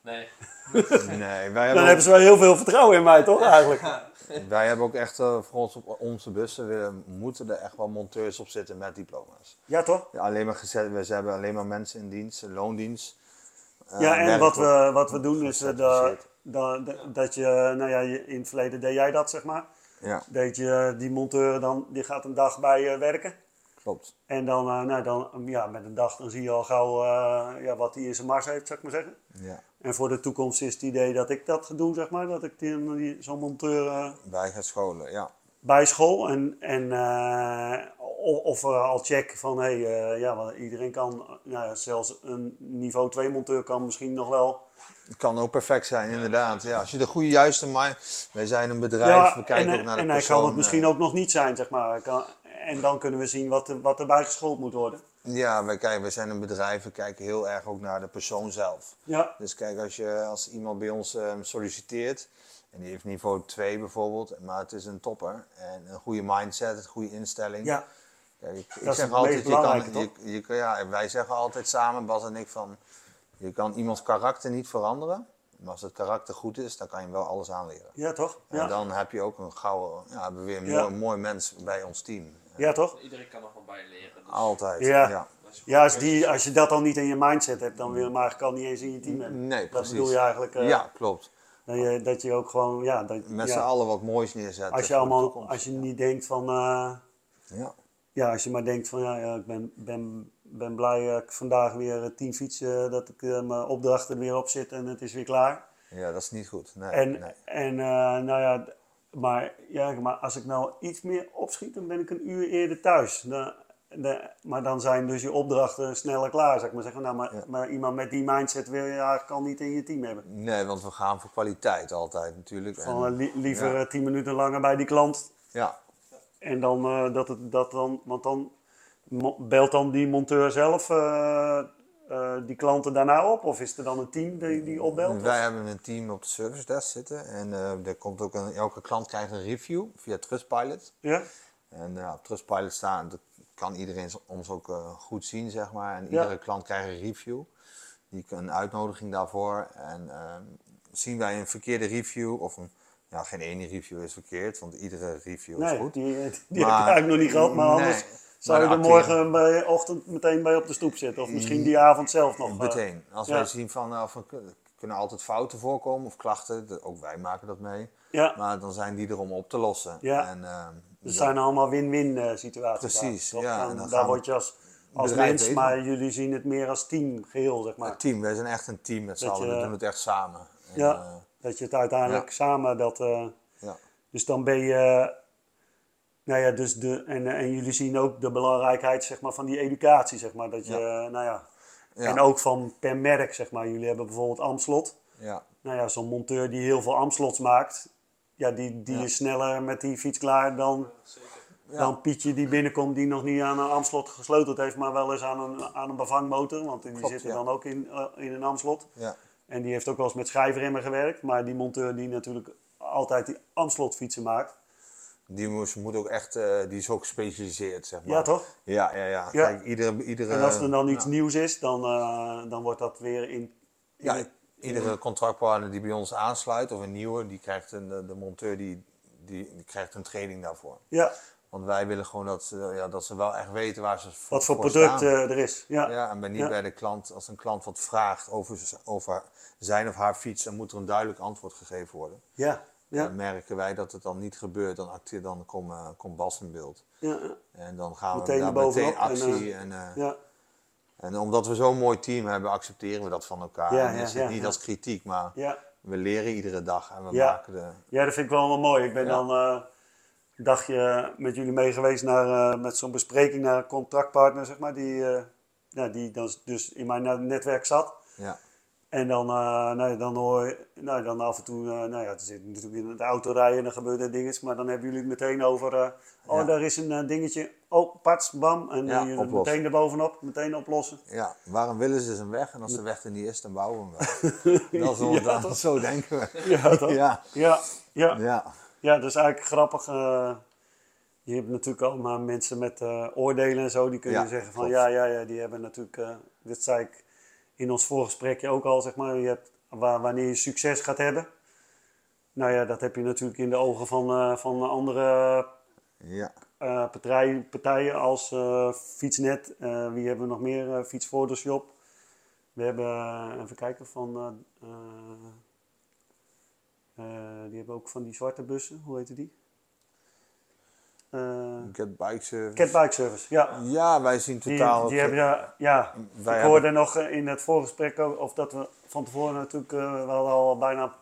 Nee. Nee, wij dan hebben, hebben ook, ze wel heel veel vertrouwen in mij, toch eigenlijk? wij hebben ook echt eh, voor ons op onze bussen, we moeten er echt wel monteurs op zitten met diploma's. Ja, toch? Ja, alleen maar gezet, we hebben alleen maar mensen in dienst, in loondienst. Eh, Ja, en wat we, wat we doen is eh, dat, gecertificeerd. dat, dat je, nou ja, in het verleden deed jij dat, zeg maar. Ja, Dat je die monteur dan, die gaat een dag bij je werken. klopt. En dan, eh, nou, dan ja, met een dag dan zie je al gauw eh, ja, wat hij in zijn mars heeft, zou ik maar zeggen. Ja. En voor de toekomst is het idee dat ik dat ga doen, zeg maar. Dat ik die, die, zo'n monteur eh, Wij gaan scholen, ja. bij school. En, en eh, of, we al checken van, hé, hey, eh, ja, want iedereen kan, eh, nou, ja, zelfs een niveau 2 monteur kan misschien nog wel. Het kan ook perfect zijn, inderdaad. Ja, als je de goede, juiste mind... Wij zijn een bedrijf, we kijken en, ook naar de en hij persoon. kan het misschien eh, ook nog niet zijn, zeg maar. Hij Kan, en dan kunnen we zien wat, er, wat erbij geschoold moet worden. Ja, wij, kijken, wij zijn een bedrijf, we kijken heel erg ook naar de persoon zelf. Ja, Dus kijk, als, je, als iemand bij ons ehm, solliciteert, en die heeft niveau 2 bijvoorbeeld, maar het is een topper, en een goede mindset, een goede instelling. ja, Kijk, ik, ik zeg altijd, je kan, je, je, kan- ja, wij zeggen altijd samen, Bas en ik, van je kan iemands karakter niet veranderen, maar als het karakter goed is, dan kan je wel alles aanleren. ja toch? En Ja, dan heb je ook een gouden, ja, hebben we weer een Ja. mooi, mooi mens bij ons team. Ja toch? Iedereen kan nog wel bijleren. Dus Altijd. Ja. ja. dat als, die, als je dat dan niet in je mindset hebt, dan wil je hem eigenlijk al niet eens in je team hebben. Nee, Dat precies. bedoel je eigenlijk, eh, ja, klopt. dat, je, dat je ook gewoon, ja, dat, Met ja, z'n allen wat moois neerzetten. als je allemaal, toekomst. als je niet denkt van, eh, Ja. ja, als je maar denkt van, ja, ja ik ben, ben, ben blij dat ik vandaag weer eh, tien fietsen, dat ik mijn opdrachten er weer op zit en het is weer klaar. ja, dat is niet goed. Nee, En, nee. en eh, nou ja, maar, ja, maar als ik nou iets meer opschiet, dan ben ik een uur eerder thuis. Dan, de- maar dan zijn dus je opdrachten sneller klaar, zeg ik maar zeggen. Nou, maar, Ja. maar iemand met die mindset wil je eigenlijk al niet in je team hebben. Nee, want we gaan voor kwaliteit altijd natuurlijk. Van En- li- liever ja. eh, tien minuten langer bij die klant. ja, En dan eh, dat het dat dan, want dan belt dan die monteur zelf eh, eh, die klanten daarna op? Of is er dan een team die, die opbelt? wij hebben een team op de service desk zitten. En eh, er komt ook een, elke klant krijgt een review via Trustpilot. Ja? En ja, op Trustpilot staan, dat kan iedereen ons ook eh, goed zien, zeg maar. En Ja. iedere klant krijgt een review. Die een uitnodiging daarvoor. En ehm, zien wij een verkeerde review, of een, ja, geen ene review is verkeerd, want iedere review is Nee, goed. die, die heb ik eigenlijk nog niet gehad, maar Nee. anders zou je er morgen bij ochtend meteen bij op de stoep zitten. Of misschien die avond zelf nog. eh. Meteen. Als wij zien van, van er kunnen altijd fouten voorkomen of klachten, ook wij maken dat mee. Ja, Maar dan zijn die er om op te lossen. Ja. En, ehm, het dat- zijn allemaal win-win eh, situaties. Precies, daar, ja, en dan daar word je als, als mens, maar jullie zien het meer als team geheel, zeg maar. Team, wij zijn echt een team met z'n allen. We doen het echt samen. En, Ja. eh, Dat je het uiteindelijk samen dat. ja. dus dan ben je. Nou ja, dus de, en, en jullie zien ook de belangrijkheid zeg maar, van die educatie, zeg maar. Dat je, nou ja, Ja. En ook van per merk, zeg maar. Jullie hebben bijvoorbeeld Amslot. ja. Nou ja, zo'n monteur die heel veel Amslots maakt, ja, die, die Ja. is sneller met die fiets klaar dan. Ja. dan Pietje die binnenkomt die nog niet aan een Amslot gesleuteld heeft, maar wel eens aan een, aan een bevangmotor. Want die Klopt, zitten dan ook in, eh, in een Amslot. ja. En die heeft ook wel eens met schijfremmen gewerkt. Maar die monteur die natuurlijk altijd die Amslot fietsen maakt. Die moest, moet ook echt, eh, die is ook gespecialiseerd, zeg maar. Ja, toch? Ja, ja, ja. Ja. Kijk, iedere, iedere, En als er dan iets ja. nieuws is, dan, eh, dan wordt dat weer in... in Ja, het- iedere contractpartner die bij ons aansluit, of een nieuwe, die krijgt een, de, monteur die, die, die krijgt een training daarvoor. ja, Want wij willen gewoon dat ze, ja, dat ze wel echt weten waar ze wat voor voor product eh, er is. Ja, Ja, en ben niet Ja. bij de klant, als een klant wat vraagt over, over zijn of haar fiets, dan moet er een duidelijk antwoord gegeven worden. ja, ja. Dan merken wij dat het dan niet gebeurt, dan, acteer, dan komt eh, komt Bas in beeld. ja, En dan gaan Meteen we daar meteen actie. en, En, eh, ja. en omdat we zo'n mooi team hebben, accepteren we dat van elkaar. Ja, en is het niet als kritiek, maar ja. we leren iedere dag en we Ja. maken de... Ja, dat vind ik wel wel mooi. Ik ben dan eh, een dagje met jullie mee geweest naar, eh, met zo'n bespreking naar een contractpartner, zeg maar, die, eh, ja, die dan dus in mijn ne- netwerk zat. Ja, En dan, eh, nou, dan hoor nou, dan af en toe, eh, nou ja, er zit natuurlijk in de auto rijden en dan gebeuren er dingen, maar dan hebben jullie het meteen over, eh, oh, Ja. daar is een dingetje, oh, pats, bam, en Ja, je meteen erbovenop, meteen oplossen. ja, waarom willen ze een weg en als de weg er niet is, dan bouwen we hem wel. dat Ja, dat- zo denken we. Ja, toch? Ja, Ja, ja. ja. Dat is eigenlijk grappig. je hebt natuurlijk allemaal mensen met oordelen en zo, die kunnen zeggen van klopt. ja, ja, ja, die hebben natuurlijk, dit zei ik in ons voorgesprekje ook al, zeg maar, je hebt, wa- wanneer je succes gaat hebben. Nou ja, dat heb je natuurlijk in de ogen van, eh, van andere ja. eh, partij, partijen als eh, Fietsnet. Wie hebben we nog meer? Photoshop. We hebben, even kijken, van... die hebben ook van die zwarte bussen. Hoe heette die? Eh Get bike service. Cat Bike Service, ja. Ja, wij zien Die, totaal... die hebben, ja, ja. wij ik hoorde nog eh, in het voorgesprek ook, of dat we van tevoren natuurlijk uh, we hadden al bijna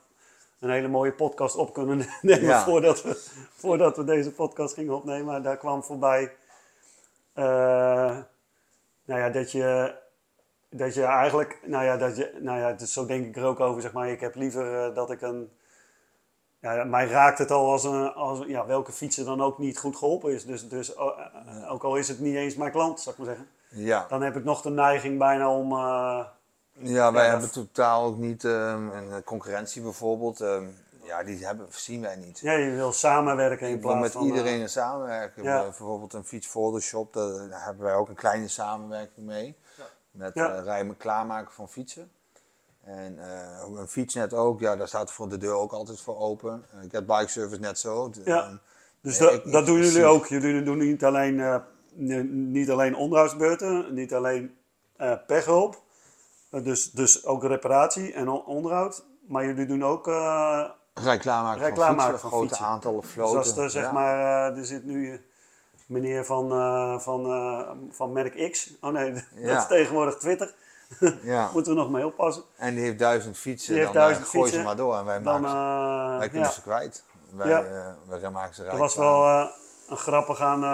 een hele mooie podcast op kunnen nemen Ja. voordat, we, voordat we deze podcast gingen opnemen. Maar daar kwam voorbij eh, nou ja, dat je, dat je eigenlijk, nou ja, dat je, nou ja, dus zo denk ik er ook over, zeg maar. Ik heb liever eh, dat ik een, ja, mij raakt het al als, een, als ja, welke fietser dan ook niet goed geholpen is. Dus, dus eh, eh, ook al is het niet eens mijn klant, zou ik maar zeggen. Ja, Dan heb ik nog de neiging bijna om, eh, ja wij Ja, hebben totaal ook niet... ehm, een concurrentie bijvoorbeeld, ehm, ja, die hebben, zien wij niet. ja, je wil samenwerken in plaats met van... eh, iedereen samenwerken. ja. Bijvoorbeeld een fiets Photoshop, daar hebben wij ook een kleine samenwerking mee. Ja. Met Ja. rijden klaarmaken van fietsen. En eh, een fietsnet ook, ja, daar staat voor de deur ook altijd voor open. Uh, Get Bike Service net zo. Ja. ehm, Dus dat, ik- dat ik doen jullie zie- ook. Jullie doen niet alleen, eh, niet alleen onderhoudsbeurten, niet alleen eh pechhulp, eh, dus, dus ook reparatie en on- onderhoud. Maar jullie doen ook, eh, klaarmaken Rij van fietsen, van grote fietsen. aantallen dus floten. als er zeg ja. maar, eh, er zit nu eh, meneer van, eh, van, eh, van merk X, oh nee, dat is tegenwoordig Twitter, Ja. moeten we nog mee oppassen. En die heeft duizend fietsen, Die heeft dan eh, duizend gooi ze maar door en wij, Dan, maken ze, eh, wij kunnen ja. ze kwijt. Wij, Ja. eh, wij maken ze Dat was wel een grappig aan,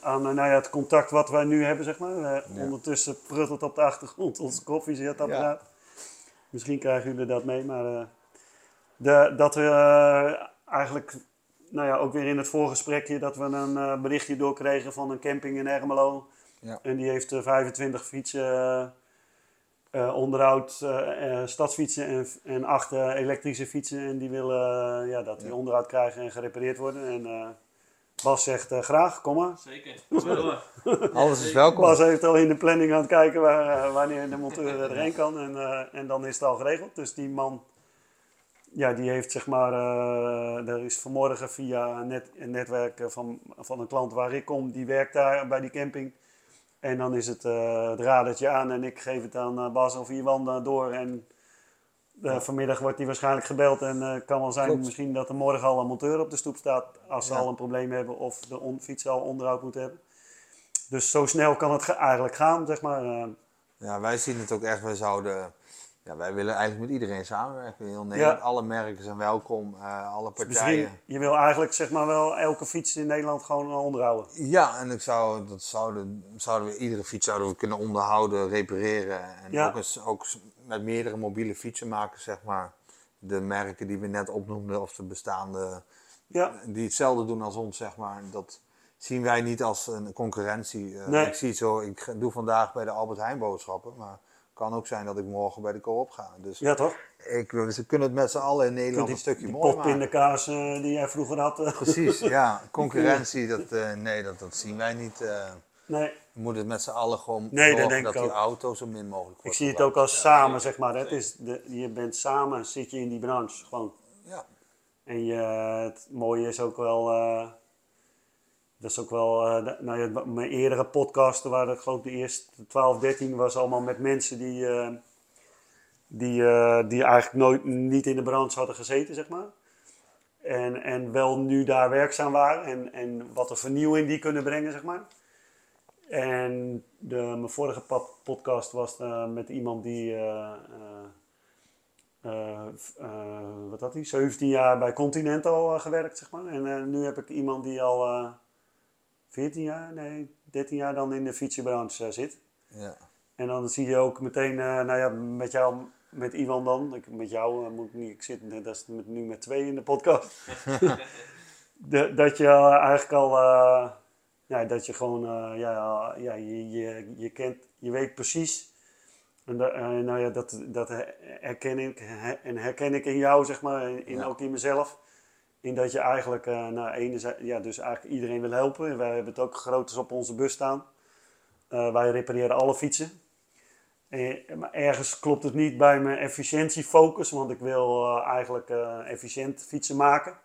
aan nou ja, het contact wat wij nu hebben, zeg maar. Ondertussen pruttelt op de achtergrond ons koffiezetapparaat. Misschien krijgen jullie dat mee, maar de, dat we eigenlijk, nou ja, ook weer in het voorgesprekje, dat we een eh, berichtje doorkregen van een camping in Ermelo. Ja. En die heeft eh, 25 fietsen, eh, eh, onderhoud, eh, eh, stadsfietsen en, en acht eh, elektrische fietsen. En die willen eh, ja, dat die Ja. onderhoud krijgen en gerepareerd worden. En eh, Bas zegt eh, graag, kom maar. Zeker. Alles is welkom. Bas heeft al in de planning aan het kijken waar, eh, wanneer de monteur erheen kan. En, eh, en dan is het al geregeld. Dus die man, ja, die heeft zeg maar, eh, er is vanmorgen via een, net, een netwerk eh, van, van een klant waar ik kom, die werkt daar bij die camping. En dan is het, eh, het radertje aan en ik geef het aan eh, Bas of Iwan eh, door. En vanmiddag wordt hij waarschijnlijk gebeld en eh kan wel zijn Klopt. misschien dat er morgen al een monteur op de stoep staat als ze Ja. al een probleem hebben of de on- fiets al onderhoud moet hebben. Dus zo snel kan het ge- eigenlijk gaan, zeg maar. Ja, wij zien het ook echt, wij zouden, Ja, wij willen eigenlijk met iedereen samenwerken. Heel Nederland, Ja. alle merken zijn welkom, eh, alle Dus partijen. Misschien, je wil eigenlijk zeg maar wel elke fiets in Nederland gewoon eh, onderhouden. Ja, en ik zou, dat zouden, zouden we, iedere fiets zouden we kunnen onderhouden, repareren. En Ja. ook, eens, ook met meerdere mobiele fietsen maken, zeg maar. De merken die we net opnoemden, of de bestaande, Ja, die hetzelfde doen als ons, zeg maar. Dat zien wij niet als een concurrentie. Eh, Nee. Ik zie het zo, ik doe vandaag bij de Albert Heijn boodschappen, maar kan ook zijn dat ik morgen bij de Co-op ga. Dus ja toch? ik, ze kunnen het met z'n allen in Nederland die, een stukje die mooi maken. potpindakaas eh, die jij vroeger had. eh, Precies, ja. Concurrentie, dat, eh, nee, dat, dat zien wij niet. nee, We moeten het met z'n allen gewoon Nee, dat zorgen die auto zo min mogelijk wordt ik zie het ook als samen zeg maar. Het is de, je bent samen, zit je in die branche gewoon. Ja, En je, het mooie is ook wel, dat is ook wel, eh, nou ja, mijn eerdere podcasten waren, ik geloof de eerste 12, 13 was allemaal met mensen die, eh, die, eh, die eigenlijk nooit niet in de branche hadden gezeten, zeg maar. En, en wel nu daar werkzaam waren en, en wat een vernieuwing die kunnen brengen, zeg maar. En de, mijn vorige podcast was met iemand die, wat had hij, 17 jaar bij Continental gewerkt, zeg maar. En nu heb ik iemand die al 14 jaar, nee, 13 jaar dan in de fietsenbranche eh, zit. ja. En dan zie je ook meteen, eh, nou ja, met jou, met Iwan dan, ik, met jou eh, moet ik niet, ik zit net- dat is met, nu met twee in de podcast. De- dat je eigenlijk al, ja, dat je gewoon, ja, ja je, je, je kent, je weet precies. En da- nou ja, dat, dat herken ik her- en herken ik in jou, zeg maar, in, Ja. ook in mezelf. In dat je eigenlijk, nou, enerzijds, ja, dus eigenlijk iedereen wil helpen. Wij hebben het ook groots op onze bus staan. Eh, wij repareren alle fietsen. Eh, maar ergens klopt het niet bij mijn efficiëntiefocus, want ik wil eh, eigenlijk efficiënt fietsen maken.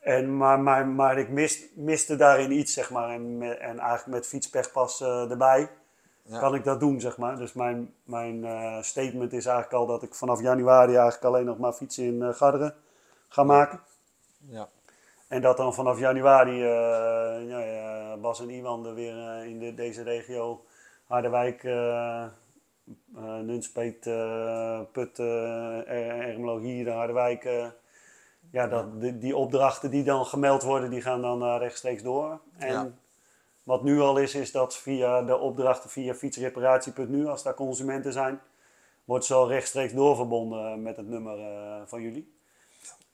En, maar, maar, maar ik mis, miste daarin iets, zeg maar. En, en eigenlijk met fietspechpas erbij Ja. kan ik dat doen, zeg maar. Dus mijn, mijn statement is eigenlijk al dat ik vanaf januari eigenlijk alleen nog maar fietsen in Garderen ga maken. ja. En dat dan vanaf januari eh, ja, ja, Bas en Iwan er weer eh, in de, deze regio, Harderwijk, eh Nunspeet, Put, Er- Ermelo, hier, Harderwijk. ja, dat, die, die opdrachten die dan gemeld worden, die gaan dan rechtstreeks door. En Ja. wat nu al is, is dat via de opdrachten via fietsreparatie.nu, als daar consumenten zijn, wordt ze al rechtstreeks doorverbonden met het nummer van jullie.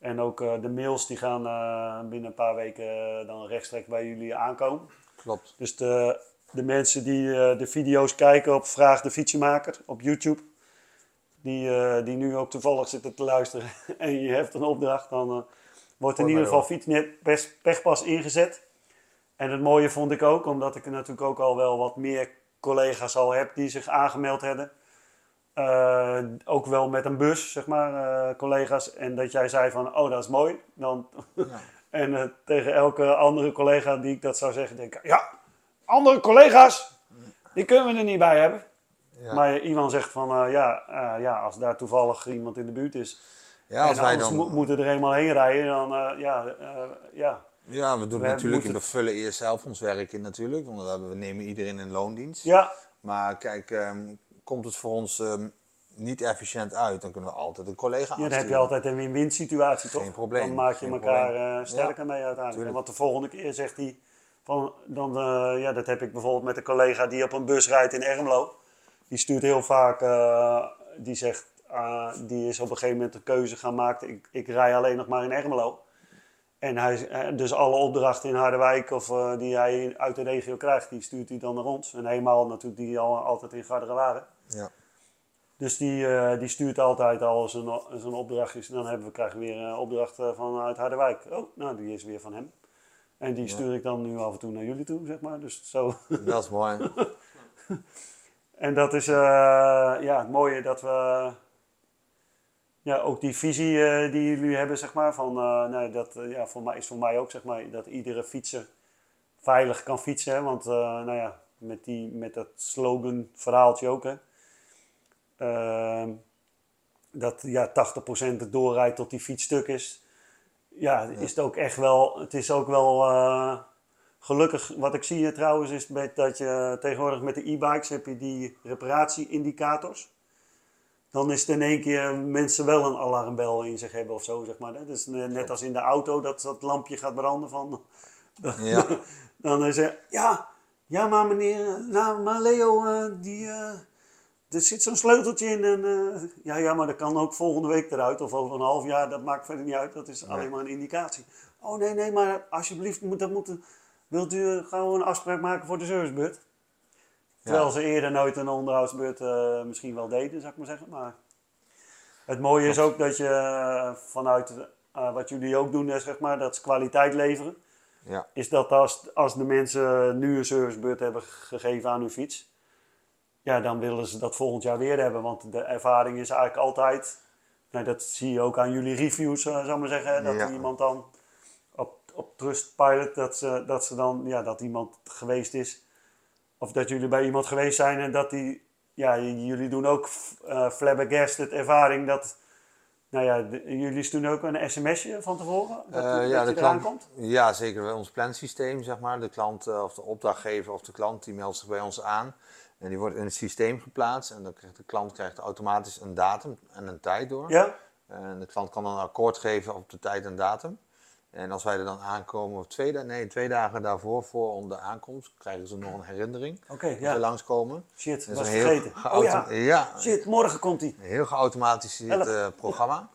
En ook eh, de mails die gaan eh, binnen een paar weken eh, dan rechtstreeks bij jullie aankomen. Klopt. Dus de, de mensen die de video's kijken op Vraag de Fietsenmaker op YouTube, die, die nu ook toevallig zitten te luisteren en je hebt een opdracht, dan wordt in ieder geval fietsnet pers- pechpas ingezet. En het mooie vond ik ook, omdat ik natuurlijk ook al wel wat meer collega's al heb die zich aangemeld hebben. Eh, ook wel met een bus, zeg maar, eh, collega's. En dat jij zei van, oh dat is mooi. Dan, Ja. en eh, tegen elke andere collega die ik dat zou zeggen, denk ik, ja, andere collega's, die kunnen we er niet bij hebben. Ja. Maar iemand zegt van, ja, ja, als daar toevallig iemand in de buurt is, ja, als en wij anders dan... mo- moeten er eenmaal heen rijden, dan, ja, ja. Ja, we doen We natuurlijk, moeten- we vullen eerst zelf ons werk in natuurlijk, want we nemen iedereen in loondienst. Ja, Maar kijk, ehm, komt het voor ons ehm, niet efficiënt uit, dan kunnen we altijd een collega ja, dan aansturen. heb je altijd een win-win situatie, toch? Geen probleem, Dan maak je elkaar eh, sterker mee uiteindelijk. Want de volgende keer zegt hij, van, dan, eh, ja, dat heb ik bijvoorbeeld met een collega die op een bus rijdt in Ermelo. Die stuurt heel vaak, eh, die zegt, die is op een gegeven moment de keuze gaan maken, ik, ik rij alleen nog maar in Ermelo. En hij, dus alle opdrachten in Harderwijk of die hij uit de regio krijgt, die stuurt hij dan naar ons. En helemaal natuurlijk die al altijd in Garderen waren. Ja. Dus die, eh, die stuurt altijd al zijn, zijn opdrachtjes. En dan hebben we, krijgen we weer een opdracht eh, vanuit Harderwijk. Oh, nou, die is weer van hem. En die stuur ik dan nu af en toe naar jullie toe, zeg maar. Dus zo. Dat is mooi. En dat is eh, ja, het mooie dat we ja, ook die visie eh, die jullie hebben, zeg maar, van, eh, nee, dat eh, ja, voor mij, is voor mij ook zeg maar, dat iedere fietser veilig kan fietsen. Hè? Want eh, nou ja, met, die, met dat slogan verhaaltje ook, hè? Ehm, dat ja, 80% het doorrijdt tot die fiets stuk is. Ja, is het ook echt wel, het is ook wel eh, gelukkig. Wat ik zie hier trouwens is met, dat je tegenwoordig met de e-bikes heb je die reparatieindicators. dan is het in één keer mensen wel een alarmbel in zich hebben of zo, zeg maar. Dat is net als in de auto dat dat lampje gaat branden van... Ja. Dan is er, ja, ja, maar meneer, nou, maar Leo, eh, die, eh, er zit zo'n sleuteltje in en, eh, ja, ja, maar dat kan ook volgende week eruit of over een half jaar, dat maakt verder niet uit, dat is alleen maar een indicatie. Oh nee, nee, maar alsjeblieft, moet, dat moet, wilt u gewoon een afspraak maken voor de servicebeurt? Terwijl ze eerder nooit een onderhoudsbeurt eh, misschien wel deden, zou ik maar zeggen. Maar het mooie is ook dat je eh, vanuit eh, wat jullie ook doen, eh, zeg maar, dat ze kwaliteit leveren. Ja. Is dat als, als de mensen nu een servicebeurt hebben gegeven aan hun fiets, ja, dan willen ze dat volgend jaar weer hebben. Want de ervaring is eigenlijk altijd, nou, dat zie je ook aan jullie reviews, eh, zou ik maar zeggen, dat Ja. iemand dan op, op Trustpilot, dat ze, dat ze dan, ja, dat iemand geweest is. Of dat jullie bij iemand geweest zijn en dat die, ja, jullie doen ook eh flabbergasted ervaring dat, nou ja, de- jullie sturen ook een sms'je van tevoren, dat, dat ja, de eraan klant, komt? ja, zeker bij ons plansysteem, zeg maar. De klant of de opdrachtgever of de klant die meldt zich bij ons aan. En die wordt in het systeem geplaatst. En dan krijgt de klant krijgt automatisch een datum en een tijd door. Ja? En de klant kan dan een akkoord geven op de tijd en datum. En als wij er dan aankomen, of twee, nee, twee dagen daarvoor, voor onze aankomst, krijgen ze nog een herinnering. Oké, Als ja. we langskomen. Shit, Dat was een vergeten. Oh ja, ja, shit, morgen komt hij. een heel geautomatiseerd eh, programma.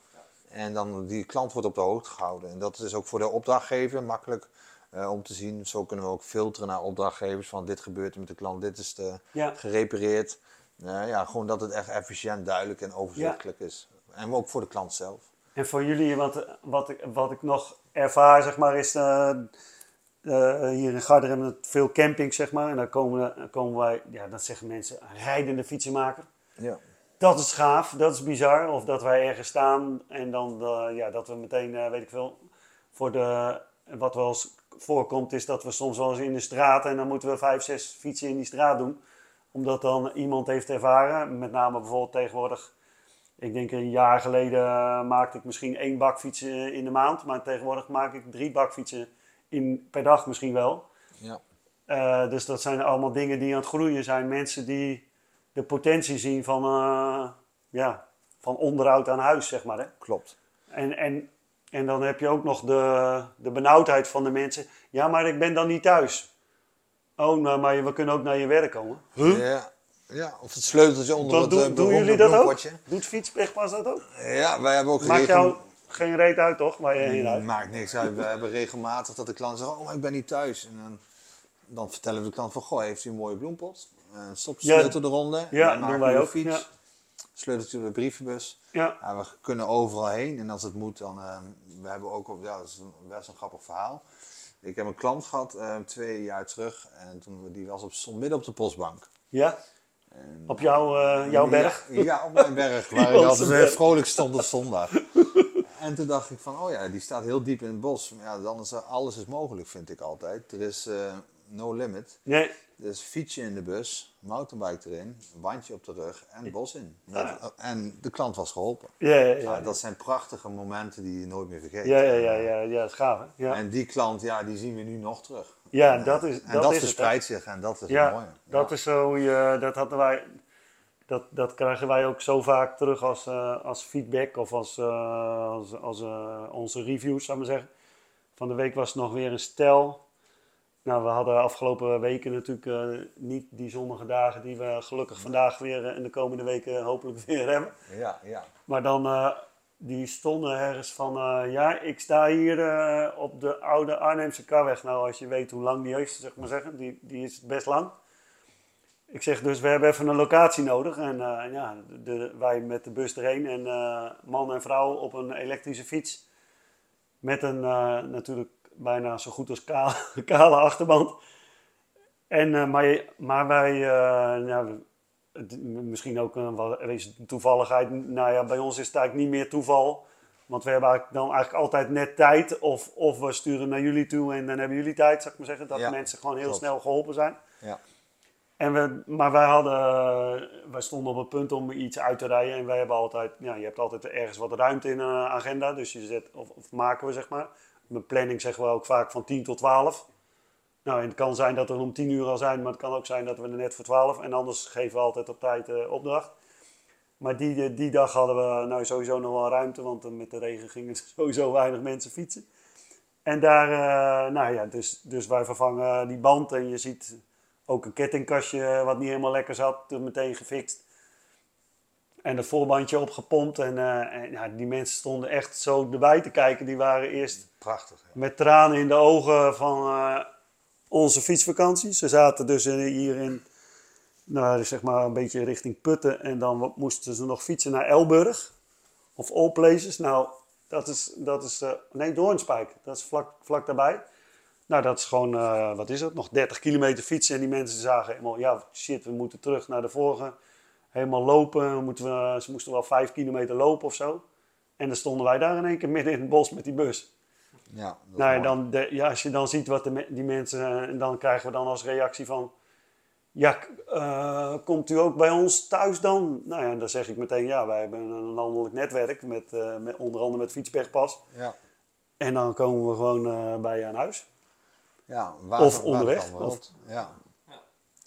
En dan die klant wordt op de hoogte gehouden. En dat is ook voor de opdrachtgever makkelijk eh, om te zien. Zo kunnen we ook filteren naar opdrachtgevers van dit gebeurt er met de klant, dit is de, Ja. gerepareerd. Eh, ja, gewoon dat het echt efficiënt, duidelijk en overzichtelijk is. En ook voor de klant zelf. En voor jullie, want wat ik, wat ik nog ervaar, zeg maar, is eh, hier in Garderen hebben we veel camping, zeg maar. En dan komen, komen wij, ja, dat zeggen mensen, rijdende fietsenmaker. Ja. Dat is gaaf, dat is bizar. Of dat wij ergens staan en dan, ja, dat we meteen, weet ik veel, voor de, wat wel eens voorkomt, is dat we soms wel eens in de straat en dan moeten we vijf, zes fietsen in die straat doen. Omdat dan iemand heeft ervaren, met name bijvoorbeeld tegenwoordig, ik denk een jaar geleden eh, maakte ik misschien één bakfiets eh, in de maand, maar tegenwoordig maak ik drie bakfietsen in, per dag misschien wel. Ja. Eh, dus dat zijn allemaal dingen die aan het groeien zijn. Mensen die de potentie zien van, ja, van onderhoud aan huis, zeg maar. Hè? Klopt. En, en, en dan heb je ook nog de, de benauwdheid van de mensen. Ja, maar ik ben dan niet thuis. Oh, nou, maar we kunnen ook naar je werk komen. Ja. ja, of het sleuteltje onder Dat het doen, eh, doen beroemde jullie dat ook? bloempotje. Doet Fietspechpas dat ook? Ja, wij hebben ook Maakt jou geen reet uit, toch? Waar je heen uit? Maakt niks uit. We hebben regelmatig dat de klant zegt, oh, maar ik ben niet thuis. En dan, dan vertellen we de klant van, goh, heeft u een mooie bloempot? Uh, stop de Ja. sleutel eronder. Ja, maken doen wij ook, Fiets, ja. Sleuteltje door de brievenbus. Ja, Ja, we kunnen overal heen. En als het moet, dan... eh, we hebben ook, ja, dat is een, best een grappig verhaal. Ik heb een klant gehad, eh, twee jaar terug. En toen, die was op, stond midden op de postbank. ja. En, Op jouw, eh, jouw berg? Ja, ja, op mijn berg, waar ik altijd weer vrolijk stond op zondag. En toen dacht ik van, oh ja, die staat heel diep in het bos. Maar ja, dan is er, alles is mogelijk, vind ik altijd. Er is eh, no limit. Nee, Dus fietsje in de bus, mountainbike erin, wandje op de rug en bos in. En de klant was geholpen. ja, ja, Ja, ja. dat zijn prachtige momenten die je nooit meer vergeet. Ja, ja, ja, ja, ja, dat is gaaf, hè? Ja, En die klant, ja, die zien we nu nog terug. ja dat is, En dat dat, is het, verspreidt zich en dat is Ja, het mooie. dat is zo, je, dat hadden wij, dat, dat krijgen wij ook zo vaak terug als, eh, als feedback of als, eh, als, als eh, onze reviews, zou ik maar zeggen. Van de week was het nog weer een stel. Nou, we hadden afgelopen weken natuurlijk eh, niet die zonnige dagen die we gelukkig vandaag weer eh, en de komende weken hopelijk weer hebben. Ja, ja. Maar dan, eh, die stonden ergens van, eh, ja, ik sta hier eh, op de oude Arnhemse Karweg. Nou, als je weet hoe lang die is, zeg maar zeggen, die, die is best lang. Ik zeg dus, we hebben even een locatie nodig. En eh, ja, de, wij met de bus erheen en eh, man en vrouw op een elektrische fiets. Met een eh, natuurlijk bijna zo goed als kale, kale achterband. En, eh, maar, maar wij, eh, nou, het- misschien ook een, een toevalligheid. Nou ja, bij ons is het eigenlijk niet meer toeval. Want we hebben eigenlijk dan eigenlijk altijd net tijd. Of, of we sturen naar jullie toe en dan hebben jullie tijd, zou ik maar zeggen. Dat Ja, mensen gewoon heel klopt. snel geholpen zijn. Ja. En we, maar wij hadden, wij stonden op het punt om iets uit te rijden. En wij hebben altijd, ja, je hebt altijd ergens wat ruimte in een agenda. Dus je zet, of, of maken we zeg maar. Met planning zeggen we ook vaak van 10 tot 12. Nou, en het kan zijn dat we om 10 uur al zijn, maar het kan ook zijn dat we er net voor 12. En anders geven we altijd op tijd eh, opdracht. Maar die, die dag hadden we nou sowieso nog wel ruimte, want met de regen gingen sowieso weinig mensen fietsen. En daar, nou ja, dus, dus wij vervangen die band en je ziet ook een kettingkastje wat niet helemaal lekker zat, meteen gefixt. En het voorbandje opgepompt. En, uh, en ja, die mensen stonden echt zo erbij te kijken. Die waren eerst Prachtig. Ja. met tranen in de ogen van uh, onze fietsvakantie. Ze zaten dus hier in, nou, zeg maar een beetje richting Putten. En dan moesten ze nog fietsen naar Elburg. Of All Places. Nou, dat is, dat is uh, nee, Doornspijk. Dat is vlak, vlak daarbij. Nou, dat is gewoon, wat is het, nog 30 kilometer fietsen. En die mensen zagen helemaal, ja, shit, we moeten terug naar de vorige helemaal lopen. Moeten we, ze moesten wel vijf kilometer lopen of zo. En dan stonden wij daar in één keer midden in het bos met die bus. Ja, nou, dan de, ja, als je dan ziet wat de, die mensen... En dan krijgen we dan als reactie van... Ja, uh, komt u ook bij ons thuis dan? Nou ja, dan zeg ik meteen ja. Wij hebben een landelijk netwerk, met, uh, met onder andere met Fietsbergpas. Ja. En dan komen we gewoon uh, bij je aan huis. Ja, water, of onderweg. Of, ja.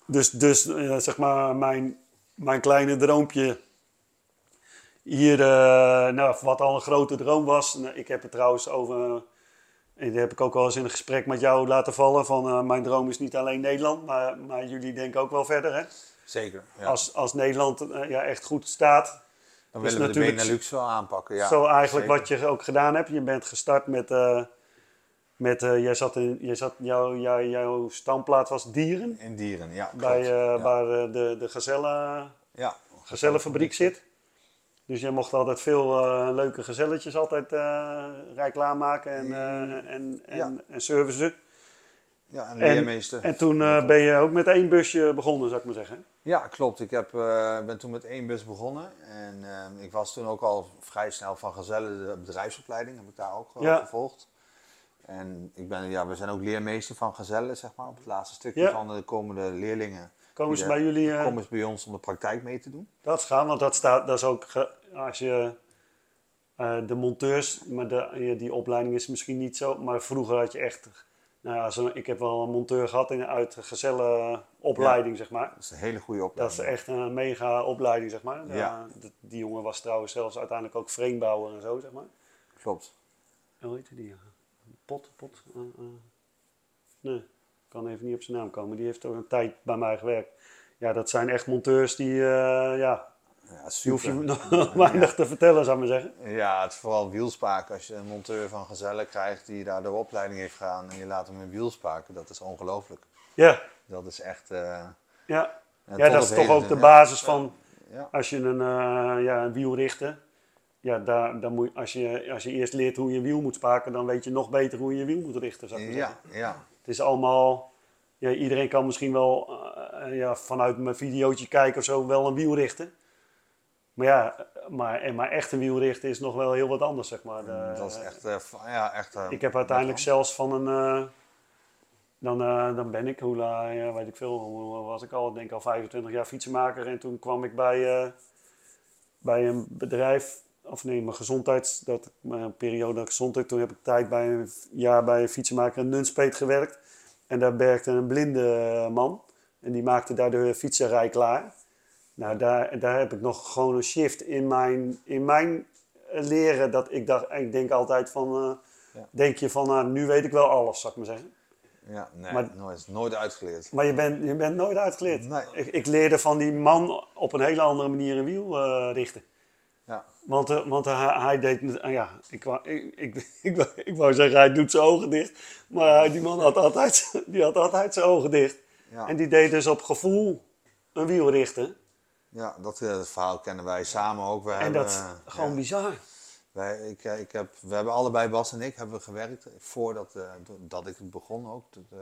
Dus, dus zeg maar, mijn mijn kleine droompje hier, uh, nou, wat al een grote droom was. Nou, ik heb het trouwens over, en dat heb ik ook wel eens in een gesprek met jou laten vallen, van uh, mijn droom is niet alleen Nederland, maar, maar jullie denken ook wel verder hè? Zeker, ja. Als, als Nederland uh, ja, echt goed staat. Dan willen we de Benelux wel aanpakken, ja. Zo eigenlijk zeker. wat je ook gedaan hebt. Je bent gestart met, met jij zat in, jij zat, jouw, jouw, jouw standplaats was Dieren. In Dieren, ja. Bij, ja. Waar de, de gezellen, ja, gezellenfabriek zit. Dus jij mocht altijd veel leuke gezelletjes altijd rijk klaarmaken en, uh, en, en, Ja. en servicen. Ja, en En, leermeester. en toen eh, ben je ook met één busje begonnen, zou ik maar zeggen. Ja, klopt. Ik heb, eh, ben toen met één bus begonnen. En eh, ik was toen ook al vrij snel van Gezellen, de bedrijfsopleiding, heb ik daar ook eh, Ja. gevolgd. En ik ben, ja, we zijn ook leermeester van Gezellen, zeg maar, op het laatste stukje Ja. van de komende leerlingen. Komen ze eh, bij jullie, eh, Komen ze bij ons om de praktijk mee te doen. dat is gaan, want dat, staat, dat is ook, ge- als je eh, de monteurs, maar de, die opleiding is misschien niet zo, maar vroeger had je echt, nou ja, zo, ik heb wel een monteur gehad in, uit een gezelle opleiding, zeg maar. Dat is een hele goede Dat opleiding. is echt een mega opleiding, zeg maar. Ja. dat- die jongen was trouwens zelfs uiteindelijk ook framebouwer en zo, zeg maar. Klopt. Hoe heette die? Pot, pot. eh, eh. Nee, ik kan even niet op zijn naam komen. Die heeft ook een tijd bij mij gewerkt. Ja, dat zijn echt monteurs die, eh, ja, Ja, hoef je nog weinig te vertellen, zou ik maar zeggen. Ja, het is vooral wielspaken. Als je een monteur van Gezellen krijgt die daar de opleiding heeft gedaan en je laat hem in wielspaken, dat is ongelooflijk. Ja, Dat is echt... ja. ja dat is toch ook de basis van Ja. als je een, ja, een wiel richten. Ja, daar, dan moet, als, je, als je eerst leert hoe je een wiel moet spaken, dan weet je nog beter hoe je je wiel moet richten, zou ik maar zeggen. Ja, ja. Het is allemaal. Ja, iedereen kan misschien wel eh, ja, vanuit mijn videootje kijken of zo wel een wiel richten. Maar ja, eh, maar, maar echt een wiel richten is nog wel heel wat anders, zeg maar. De- dat is echt, eh, ja, echt eh, ik heb uiteindelijk zelfs van een. eh, dan, eh, dan ben ik, hoe ja, weet ik veel, hoe was ik al? Ik denk al 25 jaar fietsenmaker. En toen kwam ik bij, eh, bij een bedrijf, of nee, mijn gezondheids, dat, mijn periode gezondheid. Toen heb ik tijd bij een jaar bij een fietsenmaker in Nunspeet gewerkt. En daar werkte een blinde man. En die maakte daar de fietserij klaar. Nou, daar, daar heb ik nog gewoon een shift in mijn, in mijn leren. Dat ik dacht, ik denk altijd van, eh, Ja. denk je van, nou, nu weet ik wel alles, zou ik maar zeggen. Ja, nee, Maar- nooit, nooit uitgeleerd. Maar je bent, je bent nooit uitgeleerd. Nee. Ik, ik leerde van die man op een hele andere manier een wiel eh, richten. Want, eh, want hij, hij deed, met- ah ja, ik, wou- ik, ik, ik, wou- ik wou zeggen, hij doet zijn ogen dicht. Maar die man had altijd, die had altijd zijn ogen dicht. ja. En die deed dus op gevoel een wiel richten. ja dat, eh, dat verhaal kennen wij samen ook. We En hebben, dat is eh, gewoon ja, bizar. wij, ik, ik heb, we hebben allebei, Bas en ik, hebben gewerkt voordat eh, dat ik het begon ook, het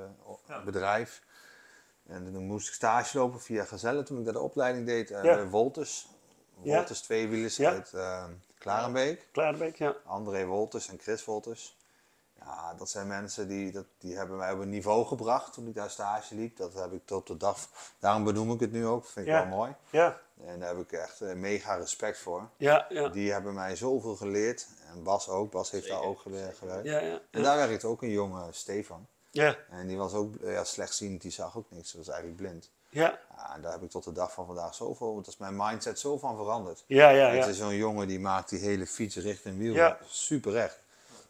eh, bedrijf. En toen moest ik stage lopen via Gezellen toen ik daar de opleiding deed. eh, Ja. bij Wolters. Ja. Wolters tweewielers Ja. uit eh, Klarenbeek. Klaarbeek, ja. André Wolters en Chris Wolters. Ja, dat zijn mensen die, dat, die hebben mij op een niveau gebracht toen ik daar stage liep. Dat heb ik tot de dag, daarom benoem ik het nu ook, vind ik Ja. wel mooi. Ja, En daar heb ik echt eh, mega respect voor. ja, ja. Die hebben mij zoveel geleerd. En Bas ook, Bas heeft daar ook gewerkt. Ja, ja, En daar werkte ook een jonge Stefan. ja, En die was ook eh, ja, slechtziend, die zag ook niks, dat was eigenlijk blind. Ja, Ja, en daar heb ik tot de dag van vandaag zoveel, dat is mijn mindset zo van veranderd. ja, ja. Het ja. is zo'n jongen die maakt die hele fiets richting wiel Ja. super recht.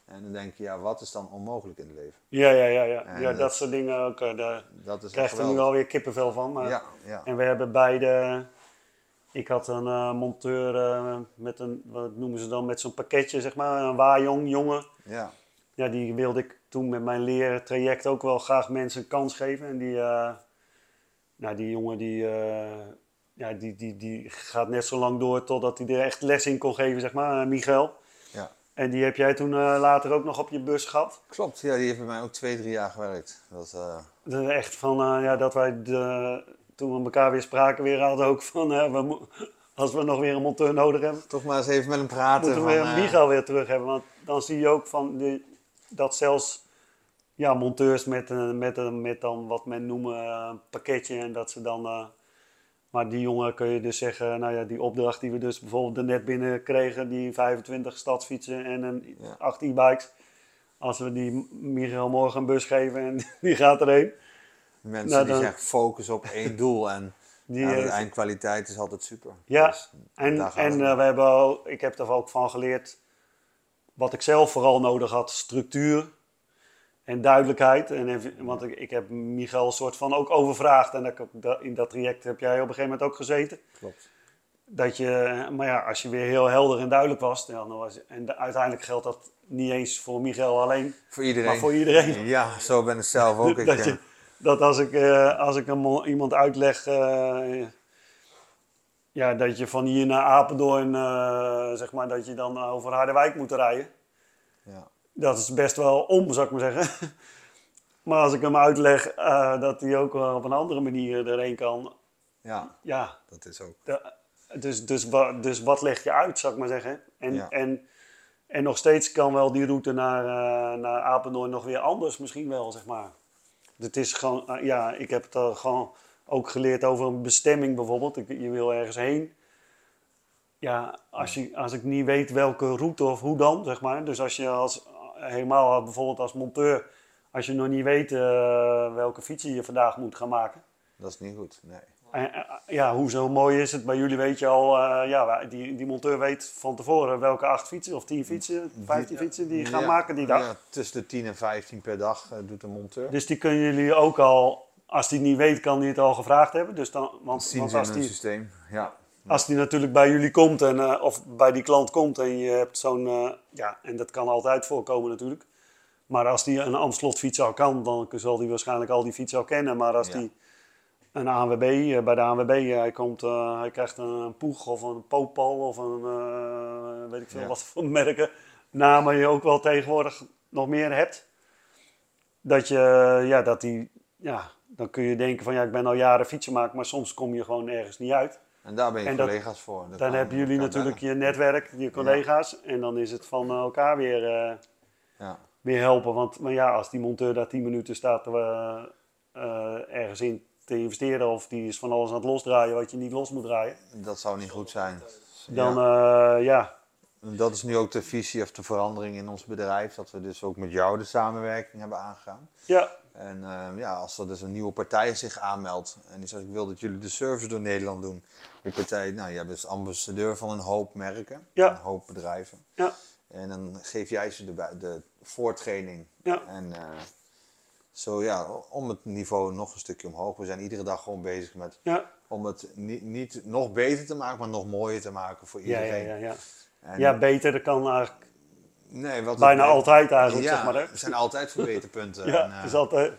En dan denk je, ja, wat is dan onmogelijk in het leven? Ja, ja, ja. ja. En ja dat- dat soort dingen ook. eh, Daar Dat is krijg echt je nu alweer kippenvel van. Maar Ja, ja. En we hebben beide. Ik had een eh, monteur eh, met een, wat noemen ze dan, met zo'n pakketje, zeg maar, een waaijong jongen. ja. Ja, die wilde ik toen met mijn leertraject ook wel graag mensen een kans geven. En die, nou, die jongen die, eh, ja, die, die, die gaat net zo lang door totdat hij er echt les in kon geven, zeg maar, eh, Michael. Ja. En die heb jij toen eh, later ook nog op je bus gehad. Klopt, ja, die heeft bij mij ook twee, drie jaar gewerkt. Dat, Echt van, ja, dat wij de, toen we elkaar weer spraken, weer hadden ook van, we, als we nog weer een monteur nodig hebben, toch maar eens even met hem praten. moeten we van, weer terug hebben. Want dan zie je ook van, dat zelfs ja, monteurs met, een- met, een- met dan wat men noemen eh, een pakketje en dat ze dan... eh, maar die jongen kun je dus zeggen, nou ja, die opdracht die we dus bijvoorbeeld er net binnen kregen, die 25 stadsfietsen en een Ja. 8 e-bikes. Als we die Michael morgen een bus geven en die gaat erheen. Mensen Nou, die dan- zeggen focus op één doel en Die, ja, de eh, eindkwaliteit is altijd super. Ja, Dus En, en eh, we hebben ik heb er ook van geleerd wat ik zelf vooral nodig had: structuur en duidelijkheid. En want ik, ik heb Michael een soort van ook overvraagd. En dat, in dat traject heb jij op een gegeven moment ook gezeten. Klopt. Dat je, maar ja, als je weer heel helder en duidelijk was, dan was en de- uiteindelijk geldt dat niet eens voor Michael alleen, Voor iedereen. maar voor iedereen. Ja, zo ben ik zelf ook. Ik, dat, eh, je, dat als ik, eh, als ik een, iemand uitleg, eh, ja, dat je van hier naar Apeldoorn, eh, zeg maar, dat je dan over Harderwijk moet rijden. ja. Dat is best wel om, zou ik maar zeggen. maar als ik hem uitleg eh, dat hij ook wel op een andere manier erheen kan, ja, ja, dat is ook. de- dus, dus, dus wat leg je uit, zou ik maar zeggen. En, Ja. en, en nog steeds kan wel die route naar, eh, naar Apeldoorn nog weer anders, misschien wel, zeg maar. Het is gewoon, eh, ja, ik heb het gewoon ook geleerd over een bestemming bijvoorbeeld. Ik, je wil ergens heen. Ja, als, je, als ik niet weet welke route of hoe dan, zeg maar. Dus als je als, helemaal bijvoorbeeld als monteur, als je nog niet weet eh, welke fiets je vandaag moet gaan maken. Dat is niet goed, nee. En, eh, ja, hoe zo mooi is het? Bij jullie weet je al, eh, ja, die, die monteur weet van tevoren welke acht fietsen of tien fietsen, vijftien fietsen die gaan Ja, maken die dag. Ja, tussen de 10 en 15 per dag doet de monteur. Dus die kunnen jullie ook al, als die niet weet, kan die het al gevraagd hebben. Dus dan, want, zien want in als hun die, systeem. Ja. Als die natuurlijk bij jullie komt en, eh, of bij die klant komt en je hebt zo'n, eh, ja, en dat kan altijd voorkomen natuurlijk. Maar als die een Amstelotfiets al kan, dan zal die waarschijnlijk al die fietsen al kennen. Maar als Ja. die een ANWB, eh, bij de ANWB, hij, komt, hij krijgt een Poeg of een Popal of een, weet ik veel Ja. wat voor merken, namen je ook wel tegenwoordig nog meer hebt. Dat je, ja, dat die, ja, dan kun je denken van ja, ik ben al jaren fietsenmaker, maar soms kom je gewoon ergens niet uit. En daar ben je En dat- collega's voor. Dat Dan hebben jullie natuurlijk bellen. je netwerk, je collega's. En dan is het van eh, elkaar weer, eh, Ja. weer helpen. Want maar ja, als die monteur daar 10 minuten staat eh, eh, ergens in te investeren... of die is van alles aan het losdraaien wat je niet los moet draaien... Dat zou niet goed zijn. dan Ja. ja, Dat is nu ook de visie of de verandering in ons bedrijf. Dat we dus ook met jou de samenwerking hebben aangegaan. ja, En ja, als er dus een nieuwe partij zich aanmeldt en die zegt ik wil dat jullie de service door Nederland doen. Die partij, nou je bent ambassadeur van een hoop merken, Ja. een hoop bedrijven. ja, En dan geef jij ze de, de voortraining. ja, En eh, zo ja, om het niveau nog een stukje omhoog. We zijn iedere dag gewoon bezig met ja, om het niet, niet nog beter te maken, maar nog mooier te maken voor iedereen. ja, ja, ja. En- Ja, beter, dat kan eigenlijk nee, wat bijna het- altijd eigenlijk, ja, zeg maar. Hè? er zijn altijd verbeterpunten. Ja, En, eh, is altijd...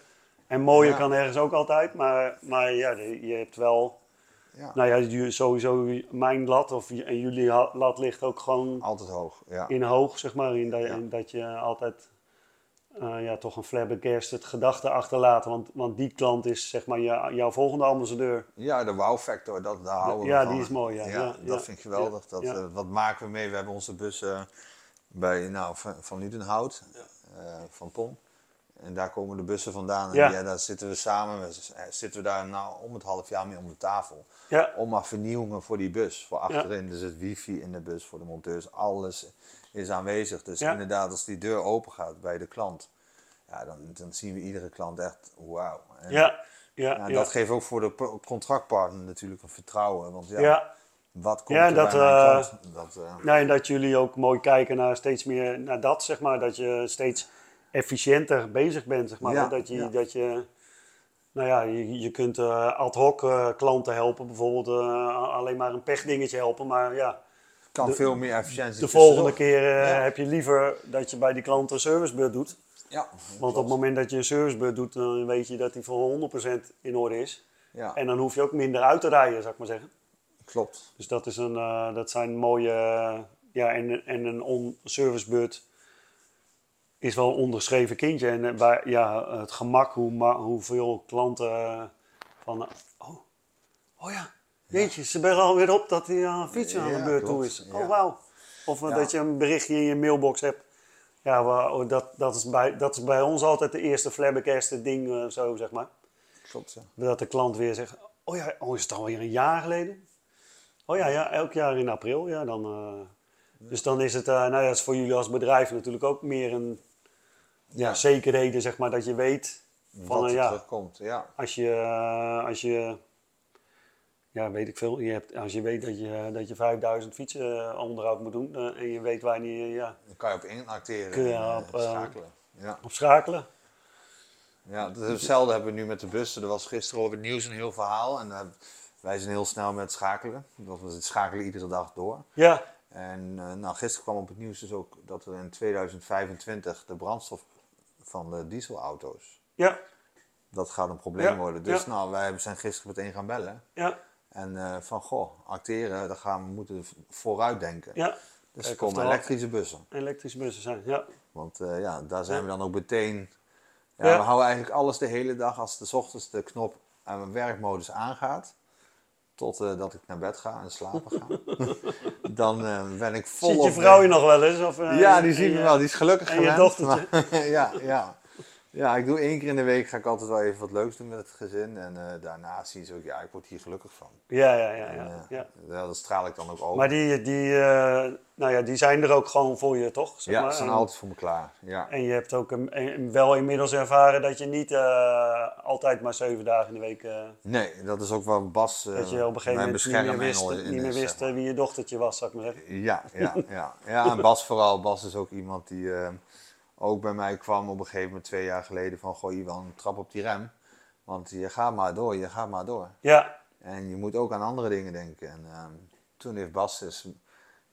En mooier kan ergens ook altijd, maar, maar ja, je hebt wel... ja, Nou ja, sowieso mijn lat of en jullie lat ligt ook gewoon altijd hoog. Ja. in hoog, zeg maar. In dat, Ja. in dat je altijd eh, ja, toch een flabbergasted gedachte achterlaat. Want, want die klant is zeg maar jou- jouw volgende ambassadeur. Ja, de wow factor, dat, daar houden we Ja, van. die is mooi, ja. Ja, dat ja. vind ik geweldig. Dat, eh, wat maken we mee? We hebben onze bussen bij, nou, van, van eh, van Pom. En daar komen de bussen vandaan. En Ja. ja, daar zitten we samen, we, eh, zitten we daar nou om het half jaar mee om de tafel. Ja, Om maar vernieuwingen voor die bus, voor achterin. Dus het wifi in de bus voor de monteurs, alles is aanwezig. Dus Ja. inderdaad, als die deur open gaat bij de klant, ja, dan, dan zien we iedere klant echt wauw. En ja, Ja, Ja, ja. Dat geeft ook voor de contractpartner natuurlijk een vertrouwen. Want ja, ja. wat komt Ja, er dat, bij mijn eh, klant? Dat, eh, Nee, en dat jullie ook mooi kijken naar steeds meer naar dat, zeg maar. Dat je steeds efficiënter bezig bent, zeg maar. Ja, dat, je, ja. dat je, nou ja, je, je kunt eh, ad hoc eh, klanten helpen. Bijvoorbeeld eh, alleen maar een pechdingetje helpen. Maar ja, kan de- veel meer efficiëntie de volgende keer Ja. heb je liever dat je bij die klant een servicebeurt doet. Ja, Want op het moment dat je een servicebeurt doet, dan weet je dat die voor 100% in orde is. ja, En dan hoef je ook minder uit te rijden, zou ik maar zeggen. klopt. Dus dat, is een, dat zijn mooie. ja, en, en een on servicebeurt is wel een onderschreven kindje. En eh, waar, ja, het gemak, hoe, hoeveel klanten eh, van. eh, oh, oh ja, jeetje, ze bellen alweer op dat hij aan een fiets aan de beurt toe is. Oh, wauw. Of dat je een berichtje in je mailbox hebt. Ja, oh, dat, dat, is bij, dat is bij ons altijd de eerste flabbergaste ding, zo zeg maar. klopt ja. Dat de klant weer zegt, oh ja, oh, is het alweer een jaar geleden? Oh ja, ja, elk jaar in april, ja, dan... dus dan is het, nou ja, is voor jullie als bedrijf natuurlijk ook meer een ja, zekerheden, zeg maar, dat je weet van, Wat eh, er ja, terugkomt. Ja, als je, eh, als je, ja, weet ik veel, je hebt, als je weet dat je, dat je 5000 fietsen eh, onderhoud moet doen en je weet wanneer je ja, dan kan je op inacteren Kun je op, schakelen. Ja. op schakelen. Ja, hetzelfde hebben we nu met de bussen. Er was gisteren over het nieuws een heel verhaal. En wij zijn heel snel met schakelen. Dat we het schakelen iedere dag door. Ja, En nou, gisteren kwam op het nieuws dus ook dat er in 2025 de brandstof van de dieselauto's, ja, dat gaat een probleem Ja, worden. Dus ja. nou, wij zijn gisteren meteen gaan bellen. ja, En eh, van, goh, acteren, daar gaan we moeten vooruit denken. ja. Dus er komen elektrische bussen. Elektrische bussen zijn, ja. Want eh, ja, daar zijn we dan ook meteen. Ja. We houden eigenlijk alles de hele dag als de ochtends de knop aan mijn werkmodus aangaat. Tot eh, dat ik naar bed ga en slapen ga. dan eh, ben ik vol Ziet je vrouw je nog wel eens? Of, eh, Ja, die zie je- ik wel. Die is gelukkig en je gewend, maar- ja, ja. Ja, ik doe één keer in de week ga ik altijd wel even wat leuks doen met het gezin. En eh, daarna zie je ook, ja, ik word hier gelukkig van. Ja, ja, ja. Eh, ja. ja, dat straal ik dan ook over. Maar die, die, eh, nou ja, die zijn er ook gewoon voor je, toch? Zeg ja, maar. ze zijn en, altijd voor me klaar. Ja. en je hebt ook een, wel inmiddels ervaren dat je niet altijd maar zeven dagen in de week... Nee, dat is ook wel Bas. dat je op een gegeven moment niet meer wist, niet meer is, wist zeg wie je dochtertje was, zou ik maar zeggen. Ja, ja, ja. ja, en Bas vooral. Bas is ook iemand die ook bij mij kwam op een gegeven moment twee jaar geleden van gooi je wel een trap op die rem. Want je gaat maar door, je gaat maar door. Ja, En je moet ook aan andere dingen denken. En ehm, toen heeft Bas is,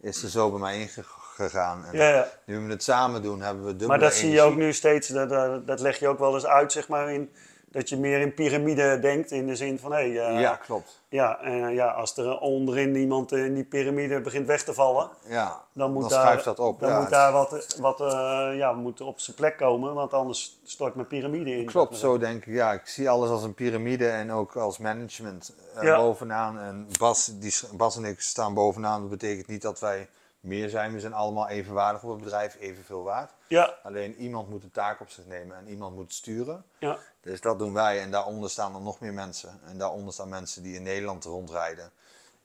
is er zo bij mij ingegaan. En ja, ja. nu we het samen doen, hebben we dubbele Maar dat zie je ook nu steeds, dat, dat, dat leg je ook wel eens uit, zeg maar, in, dat je meer in piramide denkt. In de zin van, hé, hey, eh, Ja, klopt. ja, eh, ja, als er onderin iemand in die piramide begint weg te vallen, Ja, dan moet dan daar, schuift dat op. Dan ja, moet daar wat, wat eh, ja, moet op zijn plek komen, want anders stort mijn piramide in. Klopt, zo denk ik. Ja, ik zie alles als een piramide en ook als management Ja. bovenaan. En Bas, die, Bas en ik staan bovenaan. Dat betekent niet dat wij meer zijn. We zijn allemaal evenwaardig op het bedrijf, evenveel waard. Ja, Alleen iemand moet de taak op zich nemen en iemand moet sturen. ja, Dus dat doen wij en daaronder staan er nog meer mensen. En daaronder staan mensen die in Nederland rondrijden.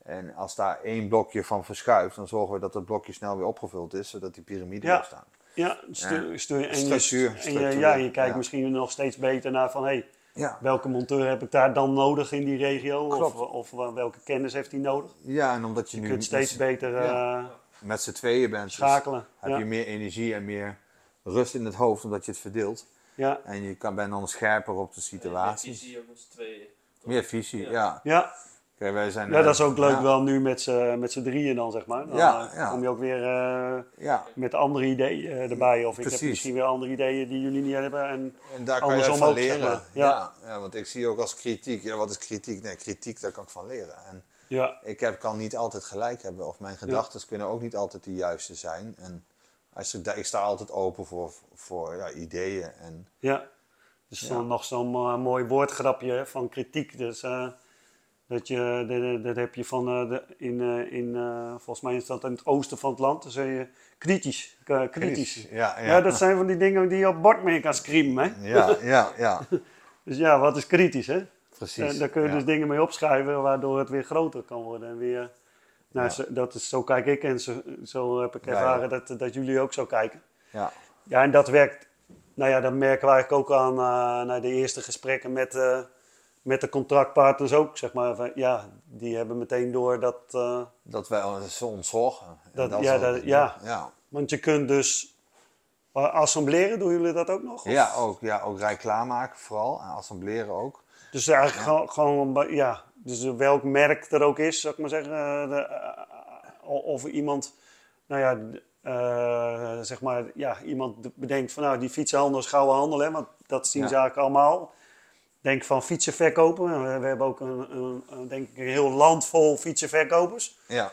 En als daar één blokje van verschuift, dan zorgen we dat dat blokje snel weer opgevuld is, zodat die piramide Ja. staat. ja, stuur, stuur, en je, Structuur, en je, ja, je kijkt ja. misschien nog steeds beter naar van, hé, hey, Ja. welke monteur heb ik daar dan nodig in die regio? Of, of eh, welke kennis heeft hij nodig? ja, en omdat je, Je nu kunt steeds beter eh. Met z'n tweeën bent, dus schakelen. heb Ja, je meer energie en meer rust in het hoofd, omdat je het verdeelt. ja, En je kan, bent dan scherper op de situatie. Visie ook met z'n tweeën. toch? Meer visie, Ja. ja. ja. Kijk, wij zijn, ja, dat is eh, ook leuk ja, wel nu met z'n drieën dan, zeg maar. Dan Ja, eh, ja. kom je ook weer eh, Ja, met andere ideeën erbij. Of ik heb misschien weer andere ideeën die jullie niet hebben. En, En daar kan je van ook, zeg leren. maar. ja. Ja. Ja, want ik zie ook als kritiek. Ja, wat is kritiek? Nee, kritiek, daar kan ik van leren. En ja, ik heb, kan niet altijd gelijk hebben. Of mijn gedachten kunnen ook niet altijd de juiste zijn. En als ik, ik sta altijd open voor, voor ja, ideeën. En Ja, dus dan nog zo'n eh, mooi woordgrapje van kritiek. Dus eh, dat, je, dat, dat heb je van eh, de, in, in volgens mij is dat in het oosten van het land, dan zeg je kritisch. kritisch. Ja, ja. Ja. dat zijn van die dingen die je op bord mee kan screamen. Hè? ja, ja, ja, Dus ja, wat is kritisch? Hè? Precies. En daar kun je ja. dus dingen mee opschrijven waardoor het weer groter kan worden. En weer, nou, Ja. zo, dat is, zo kijk ik en zo, zo heb ik ervaren dat, dat jullie ook zo kijken. Ja, Ja, en dat werkt. Nou ja, dat merken we eigenlijk ook aan uh, naar de eerste gesprekken met, uh, met de contractpartners ook, zeg maar. van, Ja, die hebben meteen door dat... eh, Dat wij ons ontzorgen. En Dat- ja, ja. ja. want je kunt dus... eh, Assembleren, doen jullie dat ook nog? Of- Ja, ook, ja, ook rij klaarmaken vooral. En assembleren ook. Dus eigenlijk gewoon, ja, dus welk merk er ook is, zou ik maar zeggen. eh, de, eh, of iemand, nou ja, eh, zeg maar, ja, iemand bedenkt van, nou, die fietsenhandel is gouden handel, hè, want dat zien ze Ja. eigenlijk allemaal. Denk van fietsenverkopen. We, we hebben ook een, een, een, denk ik, een heel land vol fietsenverkopers. Ja,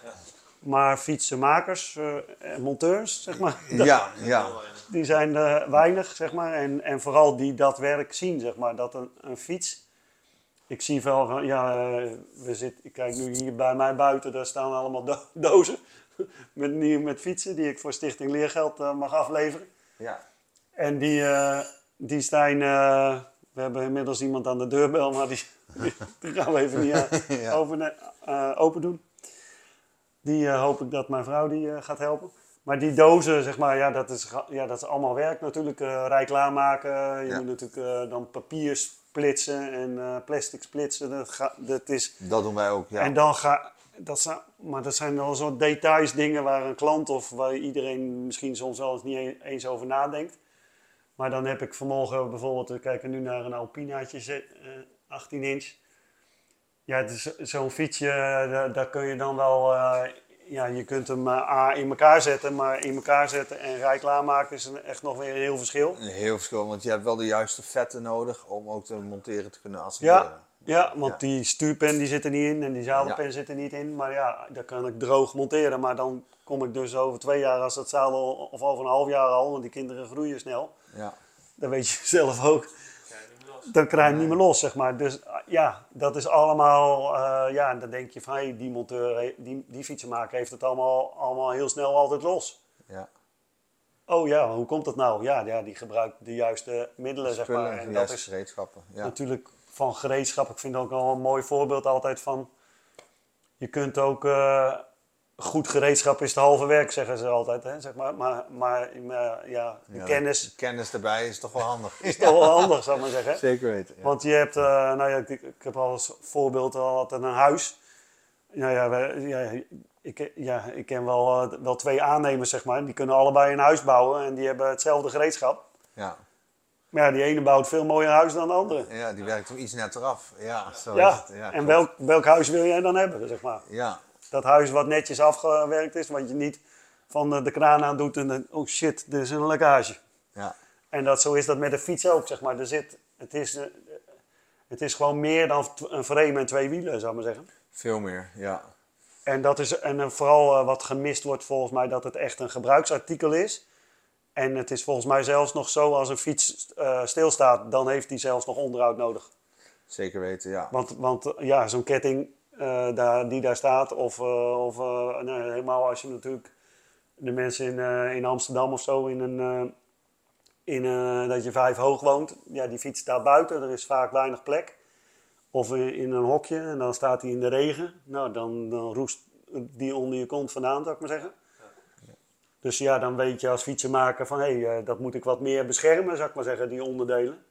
Maar fietsenmakers eh, en monteurs, zeg maar, ja, ja. die zijn er weinig, zeg maar. En, en vooral die dat werk zien, zeg maar. Dat een, een fiets... Ik zie wel van, ja, eh, we zitten, ik kijk nu hier bij mij buiten, daar staan allemaal do- dozen met, met fietsen die ik voor Stichting Leergeld eh, mag afleveren. ja. En die, eh, die zijn, we hebben inmiddels iemand aan de deurbel, maar die, die, die gaan we even niet Ja. eh, open doen. Die hoop ik dat mijn vrouw die gaat helpen. Maar die dozen, zeg maar, ja, dat is, ja, dat is allemaal werk natuurlijk. eh rij klaarmaken. Je Ja. moet natuurlijk dan papier splitsen en eh, plastic splitsen. Dat, ga, dat is, Dat doen wij ook, ja. En dan ga, dat zijn, maar dat zijn dan zo'n details, dingen waar een klant of waar iedereen misschien soms wel eens niet e- eens over nadenkt. Maar dan heb ik vanmorgen bijvoorbeeld, we kijken nu naar een Alpinaatje ze- eh, 18 inch. Ja, het is zo'n fietsje, eh, daar, daar kun je dan wel, ja, je kunt hem eh, A in elkaar zetten, maar in elkaar zetten en rij klaarmaken is een- echt nog weer een heel verschil. Een heel verschil, want je hebt wel de juiste vetten nodig om ook te monteren te kunnen assembleren. Ja, ja want Ja. die stuurpen die zit er niet in en die zadelpen zit er niet in. Maar ja, daar kan ik droog monteren. Maar dan kom ik dus over twee jaar als dat zadel, of over een half jaar al, want die kinderen groeien snel. Ja. Dat weet je zelf ook. Kijk, niet meer los. Dan krijg je hem niet meer los, zeg maar. Dus ah, ja, dat is allemaal, eh, ja, en dan denk je van, hey, die monteur, die, die fietsenmaker heeft het allemaal, allemaal heel snel altijd los. ja. Oh ja, hoe komt dat nou? Ja, ja die gebruikt de juiste middelen, zeg maar. En dat is, gereedschappen. Ja. natuurlijk van gereedschap. Ik vind het ook al een mooi voorbeeld altijd van. Je kunt ook. eh, goed gereedschap is het halve werk, zeggen ze altijd. Hè? Zeg maar, maar, maar, maar ja, kennis Kennis erbij is toch wel handig. is toch wel handig, zou ik maar zeggen. Zeker weten. Ja. Want je hebt, eh, nou ja, ik, ik heb al als voorbeeld al altijd een huis. Nou ja, we- ja, ik, ja, ik ken wel, eh, wel twee aannemers, zeg maar. Die kunnen allebei een huis bouwen en die hebben hetzelfde gereedschap. Ja. Maar ja, die ene bouwt veel mooier huis dan de andere. ja, die werkt toch iets netter af. Ja, zo is Ja, het. Ja, en klopt. welk, welk huis wil jij dan hebben, zeg maar? Ja, Dat huis wat netjes afgewerkt is, wat je niet van de, kraan aan doet en dan, oh shit, er is een lekkage. ja. En dat, zo is dat met de fiets ook, zeg maar. Er zit, het, is, eh, het is gewoon meer dan een frame en twee wielen, zou ik maar zeggen. Veel meer. Ja. En, dat is, en eh, vooral eh, wat gemist wordt volgens mij, dat het echt een gebruiksartikel is. En het is volgens mij zelfs nog zo, als een fiets eh, stilstaat, dan heeft die zelfs nog onderhoud nodig. Zeker weten, ja. Want, want ja, zo'n ketting eh, daar, die daar staat, of, eh, of eh, helemaal als je natuurlijk de mensen in, in Amsterdam of zo, in een, in, dat je vijf hoog woont, ja, die fiets staat buiten, er is vaak weinig plek. Of in, een hokje en dan staat hij in de regen. Nou, dan, dan roest die onder je kont vandaan, zou ik maar zeggen. Dus ja, dan weet je als fietsenmaker van hé, hey, dat moet ik wat meer beschermen, zou ik maar zeggen, die onderdelen.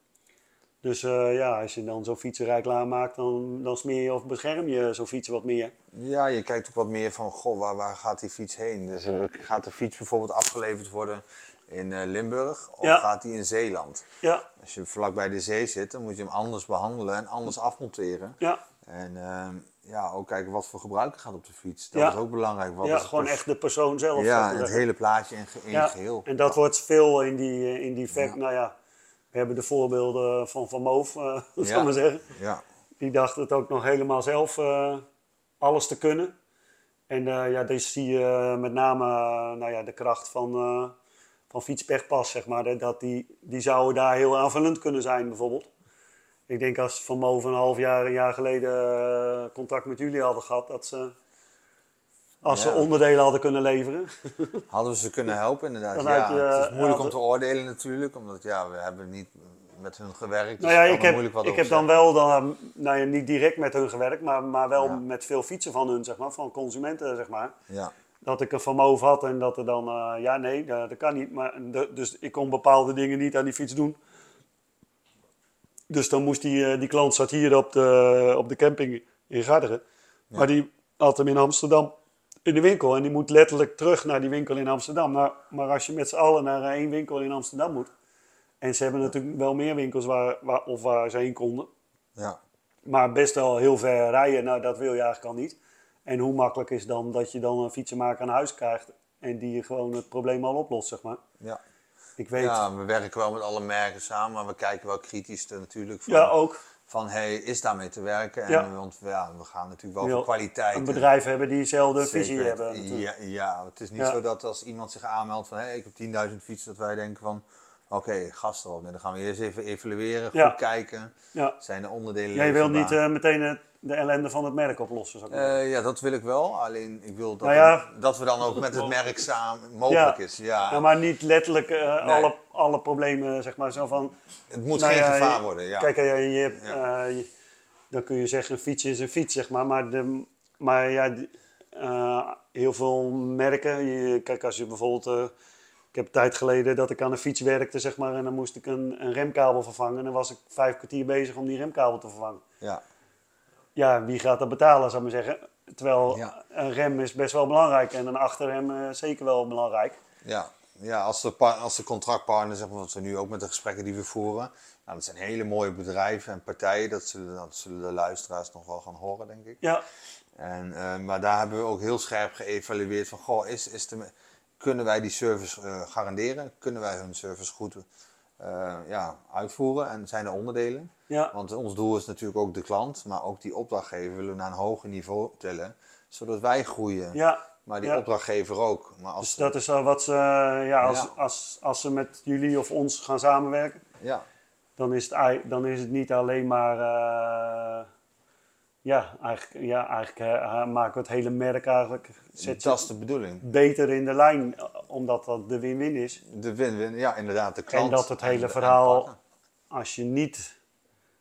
Dus eh, ja, als je dan zo'n fietsenrij klaarmaakt, dan, dan smeer je of bescherm je zo'n fiets wat meer. Ja, je kijkt ook wat meer van, goh, waar, waar gaat die fiets heen? Dus eh, gaat de fiets bijvoorbeeld afgeleverd worden in eh, Limburg of Ja. gaat die in Zeeland? Ja, Als je vlak bij de zee zit, dan moet je hem anders behandelen en anders afmonteren. ja, En ehm, ja, ook kijken wat voor gebruiker gaat op de fiets. Dat Ja. is ook belangrijk. Wat ja gewoon echt de persoon zelf. Ja, het hele plaatje in, ja. geheel. En dat wordt veel in die, in die fact. Nou ja, we hebben de voorbeelden van Van Moof, eh Ja. zal ik maar zeggen. Ja, Die dacht het ook nog helemaal zelf eh, alles te kunnen. En eh, ja, deze zie je met name nou ja, de kracht van, van fietspechpas, zeg maar. Dat die, die zouden daar heel aanvullend kunnen zijn, bijvoorbeeld. Ik denk als Van Moof een half jaar, een jaar geleden contact met jullie hadden gehad, dat ze, als Ja. ze onderdelen hadden kunnen leveren. hadden we ze kunnen helpen inderdaad. Dan ja, je, het is moeilijk om te oordelen natuurlijk, omdat ja, we hebben niet met hun gewerkt. Nou dus ja, ik er heb, ik heb dan wel, dan, nou ja, niet direct met hun gewerkt, maar, maar wel Ja. met veel fietsen van hun, zeg maar, van consumenten, zeg maar. Ja, Dat ik een vermogen had en dat er dan, eh, ja nee, dat, dat kan niet. Maar, dus ik kon bepaalde dingen niet aan die fiets doen. Dus dan moest die, eh, die klant zat hier op de, op de camping in Garderen. Maar die had hem in Amsterdam in de winkel. En die moet letterlijk terug naar die winkel in Amsterdam. Maar, maar als je met z'n allen naar één winkel in Amsterdam moet. En ze hebben natuurlijk wel meer winkels waar, waar, of waar ze heen konden. Ja. Maar best wel heel ver rijden, nou dat wil je eigenlijk al niet. En hoe makkelijk is dan dat je dan een fietsenmaker aan huis krijgt. En die je gewoon het probleem al oplost, zeg maar. Ja. Ik weet, ja, we werken wel met alle merken samen, maar we kijken wel kritisch er natuurlijk van. ja ook. Van, hey, is daarmee te werken? En, Ja. Want ja, we gaan natuurlijk wel voor kwaliteit. Een bedrijf hebben die dezelfde visie hebben. natuurlijk. Ja, ja, het is niet Ja. zo dat als iemand zich aanmeldt van hey, ik heb 10.000 fietsen, dat wij denken van oké, gasten op. Dan gaan we eerst even evalueren, goed kijken. Zijn de onderdelen Jij wil niet eh, meteen het- de ellende van het merk oplossen. Zou ik. Eh, ja, dat wil ik wel. Alleen ik wil dat, Nou ja. dat we dan ook met het merk samen mogelijk Ja. is. Ja. Ja, maar niet letterlijk eh, Nee. alle, alle problemen, zeg maar, zo van... het moet Nou geen gevaar worden. Ja. Kijk, eh, je, dan kun je zeggen, een fiets is een fiets, zeg maar. Maar, de, maar ja, heel veel merken... Je, kijk, als je bijvoorbeeld... ik heb een tijd geleden dat ik aan een fiets werkte, zeg maar. En dan moest ik een, een remkabel vervangen. En dan was ik vijf kwartier bezig om die remkabel te vervangen. ja. Ja, wie gaat dat betalen, zou ik maar zeggen. Terwijl Ja. een rem is best wel belangrijk. En een achterrem eh, zeker wel belangrijk. Ja, ja als, de als de contractpartner, zeg maar, wat we nu ook met de gesprekken die we voeren. Nou, dat zijn hele mooie bedrijven en partijen. Dat zullen, dat zullen de luisteraars nog wel gaan horen, denk ik. Ja, En, eh, maar daar hebben we ook heel scherp geëvalueerd van, goh, is, is de, kunnen wij die service eh, garanderen? Kunnen wij hun service goed ja, uitvoeren? En zijn er onderdelen? Ja. Want ons doel is natuurlijk ook de klant, maar ook die opdrachtgever willen we naar een hoger niveau tillen, zodat wij groeien. ja. Maar die Ja. opdrachtgever ook. Maar als, Dus dat is wel wat ze, eh, ja, als, Ja. Als, als ze met jullie of ons gaan samenwerken, ja, dan is het, dan is het niet alleen maar, eh, ja, eigenlijk, ja, eigenlijk eh, maken we het hele merk eigenlijk, zet dat is de bedoeling. beter in de lijn, omdat dat de win-win is. De win-win, ja inderdaad, de klant. dat het hele en en verhaal-. Als je, niet,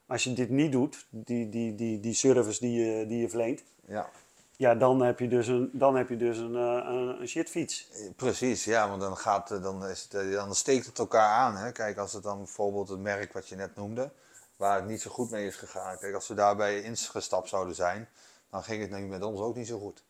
als je dit niet doet, die, die, die, die service die je, die je verleent, Ja, ja, dan heb je dus een, dan heb je dus een, eh, een, een shitfiets. precies, ja, want dan, gaat, eh, dan, is het, eh, dan steekt het elkaar aan. Hè? Kijk, als het dan bijvoorbeeld het merk wat je net noemde, waar het niet zo goed mee is gegaan. Kijk, als we daarbij ingestapt zouden zijn, dan ging het met ons ook niet zo goed.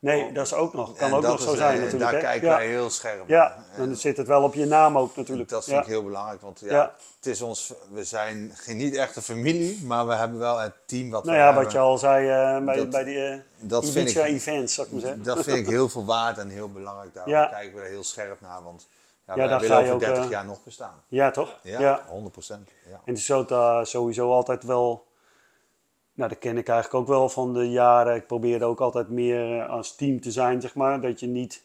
Nee, dat is ook nog. Kan En ook nog zo is, zijn eh, natuurlijk. Daar hè? kijken wij heel scherp Ja, naar. dan zit het wel op je naam ook natuurlijk. Dat vind ik heel belangrijk, want ja, het is ons, we zijn geen, niet echt een familie, maar we hebben wel het team wat Nou we ja, hebben. wat je al zei eh, bij, Dat- bij die eh dat vind Ibiza ik, events, zou ik maar zeggen. dat vind ik heel veel waard en heel belangrijk. Daarom Ja. kijken we er heel scherp naar, want ja, Ja, wij daar willen over ook, 30 eh, jaar nog bestaan. Ja, toch? Ja, 100 procent. Ja. En het is zo, sowieso altijd wel... Nou, dat ken ik eigenlijk ook wel van de jaren. Ik probeerde ook altijd meer eh, als team te zijn, zeg maar. Dat je niet...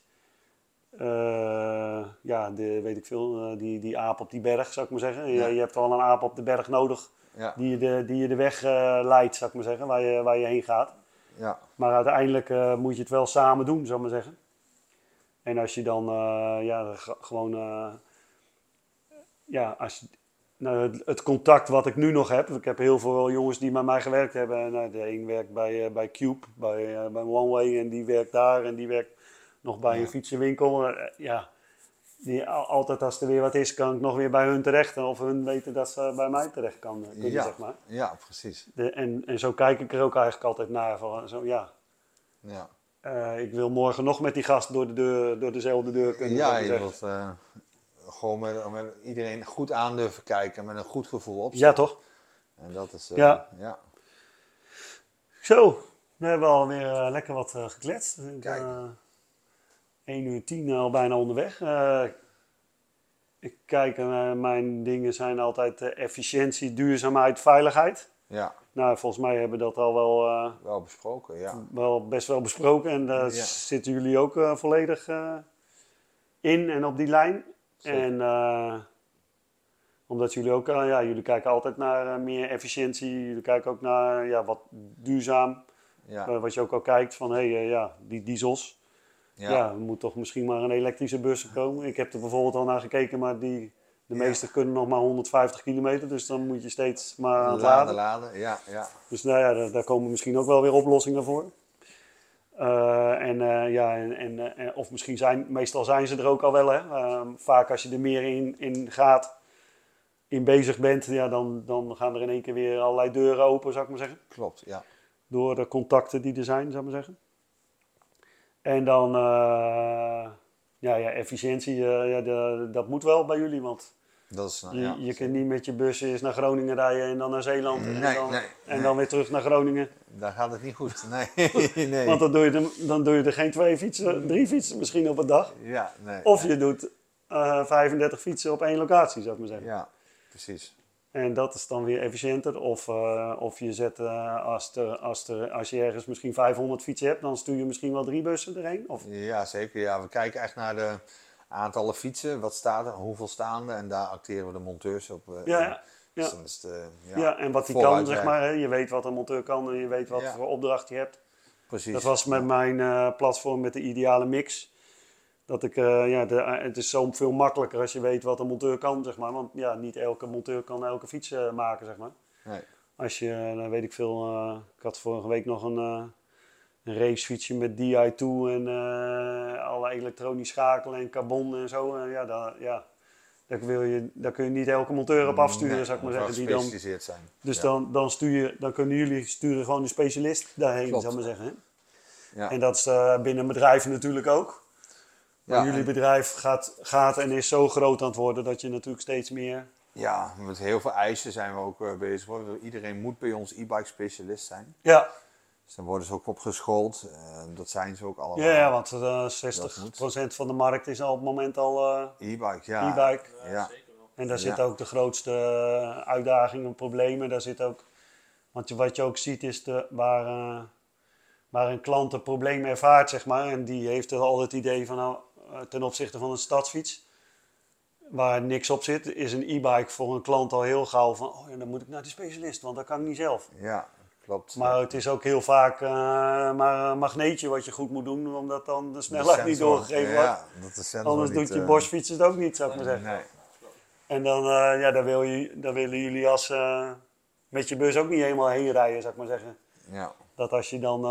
eh, ja, de, weet ik veel, eh, die, die aap op die berg, zou ik maar zeggen. Je, Ja. je hebt wel een aap op de berg nodig Ja, die je de, die je de weg leidt, zou ik maar zeggen, waar je, waar je heen gaat. ja, Maar uiteindelijk moet je het wel samen doen, zou ik maar zeggen. En als je dan ja, gewoon. ja, als je, het, het contact wat ik nu nog heb. Ik heb heel veel jongens die met mij gewerkt hebben. En, eh, de een werkt bij, eh, bij Cube, bij, eh, bij OneWay. En die werkt daar. En die werkt nog bij Ja. een fietsenwinkel. Ja, die, al- altijd als er weer wat is, kan ik nog weer bij hun terecht. Of hun weten dat ze bij mij terecht kan, kunnen, Ja. zeg maar. ja, precies. De, en, en zo kijk ik er ook eigenlijk altijd naar. Van, zo, ja, Ja, ik wil morgen nog met die gast door, de deur, door dezelfde deur kunnen. ja je wilt gewoon met, met iedereen goed aan durven kijken met een goed gevoel op. ja, toch? En dat is, eh, Ja. ja. Zo, we hebben alweer eh, lekker wat eh, gekletst. Ik, Kijk. eh, 1 uur 10 al bijna onderweg. Ik kijk, eh, mijn dingen zijn altijd efficiëntie, duurzaamheid, veiligheid. ja, Nou, volgens mij hebben we dat al wel, wel besproken, ja. wel best wel besproken. En daar Ja. zitten jullie ook volledig in en op die lijn. Zeker. En eh, omdat jullie ook, eh, ja, jullie kijken altijd naar eh, meer efficiëntie. Jullie kijken ook naar ja, wat duurzaam. Ja, wat je ook al kijkt van, hé, hey, ja, die diesels. Ja. ja. er moet toch misschien maar een elektrische bus komen. Ik heb er bijvoorbeeld al naar gekeken, maar die, de Ja. meeste kunnen nog maar 150 kilometer. Dus dan moet je steeds maar aan het laden, laden. laden, ja, ja. Dus nou ja, daar, daar komen misschien ook wel weer oplossingen voor. Eh, en, eh, ja, en, en, eh, of misschien zijn, meestal zijn ze er ook al wel. Hè. Ehm, vaak als je er meer in, in gaat, in bezig bent, ja, dan, dan gaan er in één keer weer allerlei deuren open, zou ik maar zeggen. Klopt, ja. Door de contacten die er zijn, zou ik maar zeggen. En dan, ja, ja, efficiëntie, ja, de- dat moet wel bij jullie, want Dat is, nou, je, ja. je kunt niet met je bus eerst naar Groningen rijden en dan naar Zeeland. en, dan, nee, en nee. dan weer terug naar Groningen. Daar gaat het niet goed. Nee, nee. Want dan doe, je er, dan doe je er geen twee fietsen, drie fietsen misschien op een dag. Ja, nee. Of je doet eh 35 fietsen op één locatie, zou ik maar zeggen. Ja, precies. En dat is dan weer efficiënter. Of, eh, of je zet, eh, als, er, als, er, als je ergens misschien 500 fietsen hebt, dan stuur je misschien wel drie bussen erheen. Of, Ja, zeker. Ja, we kijken echt naar de aantallen fietsen. Wat staat er, hoeveel staan er. En daar acteren we de monteurs op. eh, Ja, ja, Dus ja. dan is het, eh, ja. ja, en wat die kan, zeg maar. Hè? Je weet wat een monteur kan en je weet wat voor opdracht je hebt. Precies. Dat was met mijn eh, platform met de ideale mix. Dat ik, ja, de, het is zo veel makkelijker als je weet wat een monteur kan, zeg maar. Want ja, niet elke monteur kan elke fiets maken, zeg maar. Nee. Als je, dan weet ik veel, ik had vorige week nog een, een racefietsje met DI2 en eh, alle elektronisch schakelen en carbon en zo. Eh, ja, daar, ja, daar, wil je, daar kun je niet elke monteur op afsturen, Nee, zou ik maar zeggen. Die dan, gespecialiseerd zijn. dus Ja. dan, dan, stuur je, dan kunnen jullie sturen gewoon een specialist daarheen, Klopt. zou ik maar zeggen. Hè? Ja. En dat is eh, binnen bedrijven natuurlijk ook. Maar Ja, jullie en- bedrijf gaat, gaat en is zo groot aan het worden dat je natuurlijk steeds meer... Ja, met heel veel eisen zijn we ook bezig. hoor. Iedereen moet bij ons e-bike specialist zijn. Ja, Dus dan worden ze ook opgeschoold. Eh, dat zijn ze ook allemaal. ja, want eh Dat 60% van de markt is al op het moment al eh, E-bike, ja. e-bike. Ja. En daar Ja. zitten ook de grootste eh, uitdagingen, problemen. Daar zit ook, want wat je ook ziet is de, waar, eh, waar een klant een probleem ervaart, zeg maar. En die heeft al het idee van, nou, eh, ten opzichte van een stadsfiets, waar niks op zit, is een e-bike voor een klant al heel gauw van, oh ja, dan moet ik naar de specialist, want dat kan ik niet zelf. Ja, klopt. Maar het is ook heel vaak eh, maar een magneetje wat je goed moet doen, omdat dan de De snelheid niet doorgegeven wordt. Ja, dat Anders niet, doet je eh, borstfiets het ook niet, zou ik maar zeggen. Nee. En dan, eh, ja, daar, wil je, daar willen jullie als, met je bus ook niet helemaal heen rijden, zou ik maar zeggen. Ja. Dat als je dan...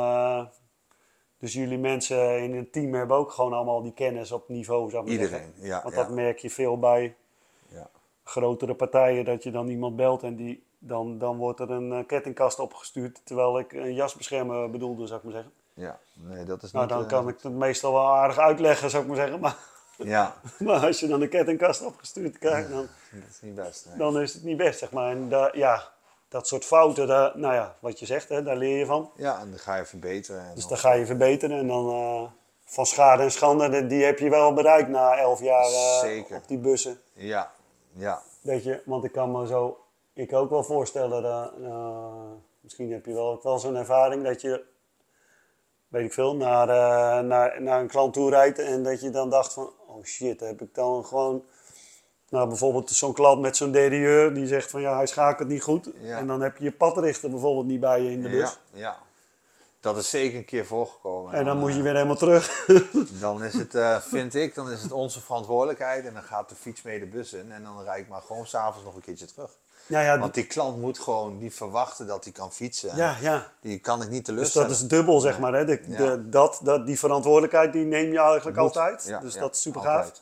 dus jullie mensen in een team hebben ook gewoon allemaal die kennis op niveau, zou ik maar Iedereen, zeggen. ja. Want ja. dat merk je veel bij Ja. grotere partijen, dat je dan iemand belt en die, dan, dan wordt er een eh, kettingkast opgestuurd, terwijl ik een jasbeschermer bedoelde, zou ik maar zeggen. ja, nee, dat is Nou, niet... dan eh, kan ik het meestal wel aardig uitleggen, zou ik maar zeggen. Maar, Ja, maar als je dan een kettingkast opgestuurd krijgt, dan... dat is niet best. nee. dan is het niet best, zeg maar. En daar, ja, dat soort fouten, daar, nou ja, wat je zegt, hè, daar leer je van. Ja, en dan ga je verbeteren. En Dus dan- ga je verbeteren en dan eh, van schade en schande, die- heb je wel bereikt na elf jaar op die bussen. Ja, ja. Weet je, want ik kan me zo, ik ook wel voorstellen, dat, eh, misschien heb je wel ook wel zo'n ervaring dat je, weet ik veel, naar, eh, naar, naar een klant toe rijdt en dat je dan dacht van, oh shit, heb ik dan gewoon, nou bijvoorbeeld zo'n klant met zo'n DDeur die zegt van ja, hij schakelt niet goed. Ja. En dan heb je je padrichter bijvoorbeeld niet bij je in de bus. Ja, ja. Dat is zeker een keer voorgekomen. En dan moet je eh, weer helemaal terug. Dan is het, eh, vind ik, dan is het onze verantwoordelijkheid. En dan gaat de fiets mee de bus in. En dan rijd ik maar gewoon s'avonds nog een keertje terug. Ja, ja, Want die klant moet gewoon niet verwachten dat hij kan fietsen. ja, ja. Die kan ik niet Dus teleurstellen. dat is dubbel, zeg maar. Hè? De, Ja. de, dat, dat, die verantwoordelijkheid die neem je eigenlijk Moet. altijd. Ja, dus ja, dat is super gaaf.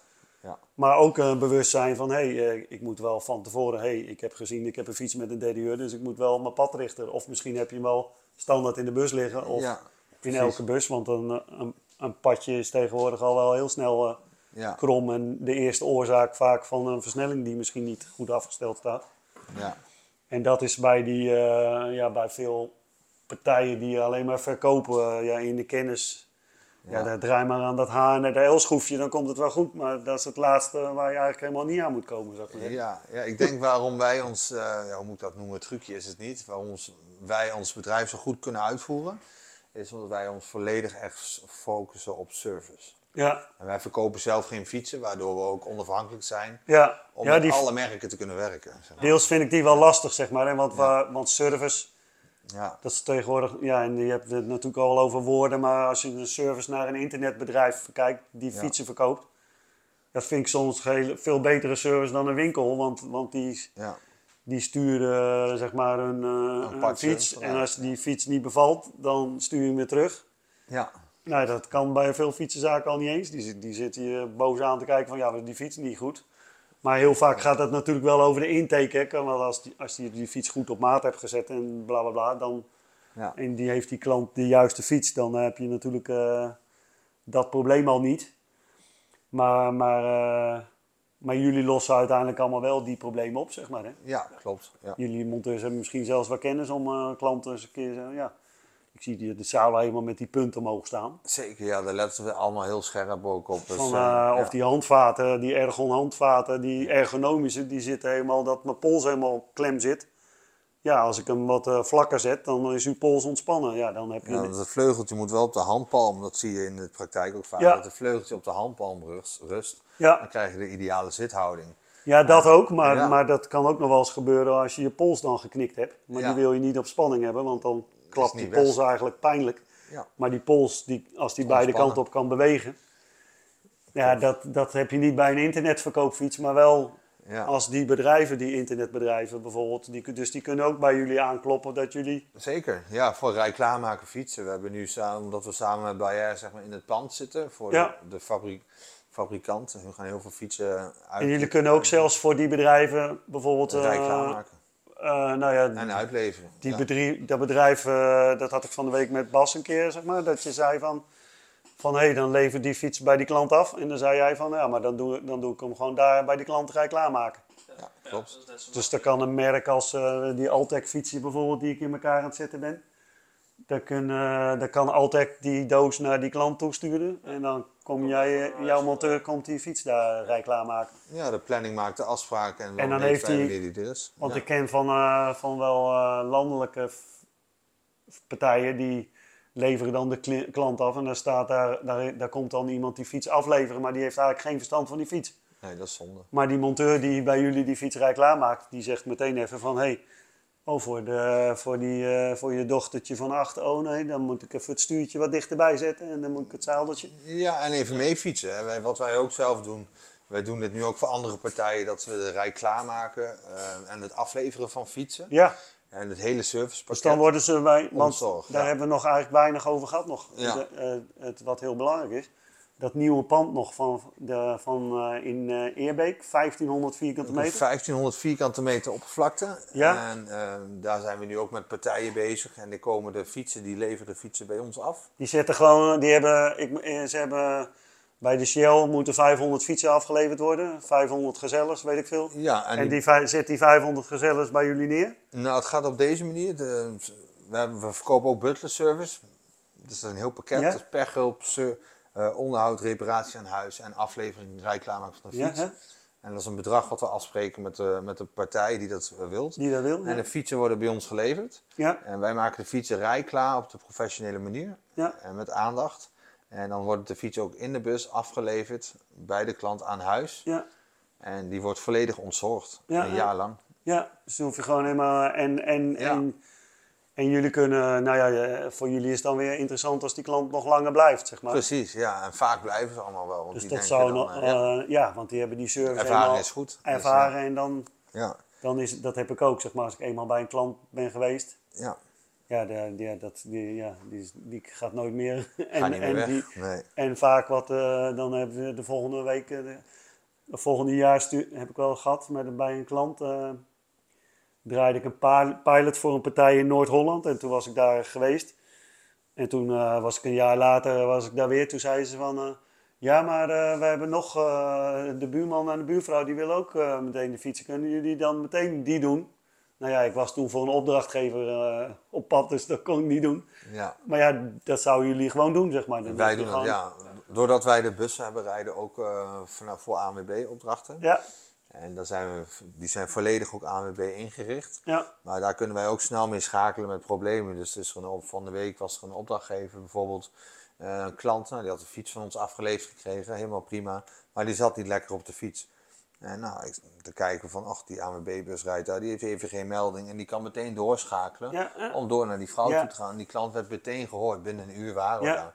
Maar ook een bewustzijn van, hé, hey, eh, ik moet wel van tevoren, hé, hey, ik heb gezien, ik heb een fiets met een derde dus ik moet wel mijn padrichter. Of misschien heb je hem wel standaard in de bus liggen. Of in precies. elke bus, want een, eh, een, een padje is tegenwoordig al wel heel snel eh, krom. En de eerste oorzaak vaak van een versnelling die misschien niet goed afgesteld staat. Ja. En dat is bij, die, eh, ja, bij veel partijen die alleen maar verkopen eh, ja, in de kennis. Ja. Ja. daar draai maar aan dat H en dat L-schroefje, dan komt het wel goed. Maar dat is het laatste waar je eigenlijk helemaal niet aan moet komen. Ik maar. Ja, ja, ik denk waarom wij ons, eh, ja, hoe moet ik dat noemen, het trucje is het niet, waarom wij ons bedrijf zo goed kunnen uitvoeren, is omdat wij ons volledig echt focussen op service. Ja, En wij verkopen zelf geen fietsen, waardoor we ook onafhankelijk zijn ja. om ja met alle merken te kunnen werken. Zeg maar. deels vind ik die wel lastig, zeg maar. Hè? Want, want service, Ja, dat is tegenwoordig... Ja, en je hebt het natuurlijk al over woorden. Maar als je een service naar een internetbedrijf kijkt die fietsen verkoopt... Dat vind ik soms heel, veel betere service dan een winkel. Want, want die, ja, Die sturen zeg maar een, eh, Een een fiets. En als die fiets niet bevalt, dan stuur je hem weer terug. ja, Nou, dat kan bij veel fietsenzaken al niet eens. Die, die zitten je boos aan te kijken van ja, die fiets niet goed. Maar heel vaak gaat het natuurlijk wel over de intake. Hè? Want als, die, als die, die fiets goed op maat hebt gezet en bla bla bla, dan, Ja. en die heeft die klant de juiste fiets, dan heb je natuurlijk eh, dat probleem al niet. Maar, maar, eh, maar jullie lossen uiteindelijk allemaal wel die problemen op, zeg maar. Hè? Ja, klopt. Ja. Jullie monteurs hebben misschien zelfs wel kennis om eh, klanten eens een keer zo, ja. Ik zie die, de zaal helemaal met die punten omhoog staan. Zeker, ja, daar letten we allemaal heel scherp ook op. Dus, Van, eh, eh, ja. Of die handvaten, die ergon handvaten, die ergonomische, die zitten helemaal, dat mijn pols helemaal klem zit. Ja, als ik hem wat eh, vlakker zet, dan is uw pols ontspannen. Ja, dan heb je... Ja, het vleugeltje moet wel op de handpalm, dat zie je in de praktijk ook vaak. Ja. Dat het vleugeltje op de handpalm rust, rust, ja, dan krijg je de ideale zithouding. ja, dat ook, maar, Ja. maar dat kan ook nog wel eens gebeuren als je je pols dan geknikt hebt. Maar die wil je niet op spanning hebben, want dan klapt die pols eigenlijk pijnlijk. Ja. Maar die pols, die, als die beide kanten op kan bewegen, ja, dat, dat heb je niet bij een internetverkoopfiets, maar wel Ja. als die bedrijven, die internetbedrijven bijvoorbeeld, die, dus die kunnen ook bij jullie aankloppen dat jullie... Zeker, ja, voor rij klaarmaken fietsen. We hebben nu samen, omdat we samen met Bayer zeg maar, in het pand zitten voor Ja. de, de fabri- fabrikant. We gaan heel veel fietsen uit. En jullie kunnen ook zelfs voor die bedrijven bijvoorbeeld... rij klaarmaken eh, nou ja, en uitleveren. Die ja. bedrijf, dat bedrijf, eh, dat had ik van de week met Bas een keer, zeg maar. Dat je zei van, van hé, dan lever die fiets bij die klant af. En dan zei jij van, ja, maar dan doe, ik- dan doe ik hem gewoon daar bij die klant rij klaarmaken. Ja, klopt. dat Dus dan kan een merk als eh, die Altec fietsje bijvoorbeeld, die ik in elkaar aan het zetten ben. Dan, kun, eh, dan kan Altec die doos naar die klant toesturen. En dan kom jij, eh, jouw monteur komt die fiets daar rij klaarmaken. Ja, de planning maakt de afspraak en, En dan heeft hij- die er is. Want Ja. ik ken van, eh, van wel eh, landelijke partijen die leveren dan de klant af. En daar, staat daar, daar, daar komt dan iemand die fiets afleveren, maar die heeft eigenlijk geen verstand van die fiets. Nee, dat is zonde. Maar die monteur die bij jullie die fiets rij klaarmaakt, die zegt meteen even van... hé, hey, oh, voor, de, voor, die, eh, voor je dochtertje van acht, oh nee, dan moet ik even het stuurtje wat dichterbij zetten. En dan moet ik het zadeltje... Ja, en even mee fietsen. hè. Wij- Wat wij ook zelf doen. Wij doen dit nu ook voor andere partijen, dat we de rij klaarmaken eh, en het afleveren van fietsen. Ja, En het hele servicepakket. dus dan worden ze bij... Want Ontzorgd, daar ja. hebben we nog eigenlijk weinig over gehad nog. Ja. Eh, het, wat heel belangrijk is. Dat nieuwe pand nog van, de, van eh, in eh, Eerbeek, 1500 vierkante meter. 1500 vierkante meter oppervlakte. Ja. En eh, daar zijn we nu ook met partijen bezig. En die komen de fietsen, die leveren de fietsen bij ons af. Die zetten gewoon, die hebben, ik, ze hebben bij de Shell moeten 500 fietsen afgeleverd worden. 500 gezellers, weet ik veel. Ja, en, En die- die zet die 500 gezellers bij jullie neer? nou, het gaat op deze manier. De, we, hebben- we verkopen ook butler service. Dat is een heel pakket. Ja. Dus pechhulp, ser- eh, onderhoud, reparatie aan huis en aflevering, rij klaarmaken van de Ja, fiets. hè? En dat is een bedrag wat we afspreken met de, met de partij die dat eh, wilt. Die dat wil? En de fietsen worden bij ons geleverd. Ja, En wij maken de fietsen rijklaar op de professionele manier. ja, En met aandacht. En dan wordt de fiets ook in de bus afgeleverd bij de klant aan huis. ja, En die wordt volledig ontzorgd. Ja, een ja. jaar lang. ja. Dus dan hoef je gewoon helemaal... En, en, Ja. en, en jullie kunnen, nou ja, eh, voor jullie is het dan weer interessant als die klant nog langer blijft, zeg maar. Precies, ja. En vaak blijven ze allemaal wel. Want Dus die dat zou dan, nog, eh, ja, eh, ja, want die hebben die service ervaring helemaal is goed. Dus, ervaren en dan, ja, dan is dat heb ik ook, zeg maar, als ik eenmaal bij een klant ben geweest. ja. Ja, de, die, dat, die, ja die, gaat nooit meer. en, Ga niet meer en, weg. die, nee. en vaak wat, eh, dan hebben we de volgende week, eh, de, de volgende jaar heb ik wel gehad met, bij een klant. eh, draaide ik een pilot voor een partij in Noord-Holland en toen was ik daar geweest. En toen eh, was ik een jaar later was ik daar weer. Toen zeiden ze van, eh, ja maar eh, we hebben nog eh, de buurman en de buurvrouw die willen ook eh, meteen de fietsen. Kunnen jullie dan meteen die doen? Nou ja, ik was toen voor een opdrachtgever eh, op pad, dus dat kon ik niet doen. Ja. Maar ja, dat zouden jullie gewoon doen, zeg maar. Wij doen gewoon- ja. Doordat wij de bussen hebben rijden ook eh, vanaf voor ANWB-opdrachten. Ja, En daar zijn we, die zijn volledig ook ANWB ingericht. ja, Maar daar kunnen wij ook snel mee schakelen met problemen. Dus op- van de week was er een opdrachtgever, bijvoorbeeld eh, een klant, nou, die had een fiets van ons afgeleverd gekregen, helemaal prima. Maar die zat niet lekker op de fiets. En nou, ik, te kijken van, ach, die ANWB-bus rijdt daar, die heeft even geen melding. En die kan meteen doorschakelen ja, om door naar die vrouw Ja. toe te gaan. Die klant werd meteen gehoord, binnen een uur waren we Ja. daar.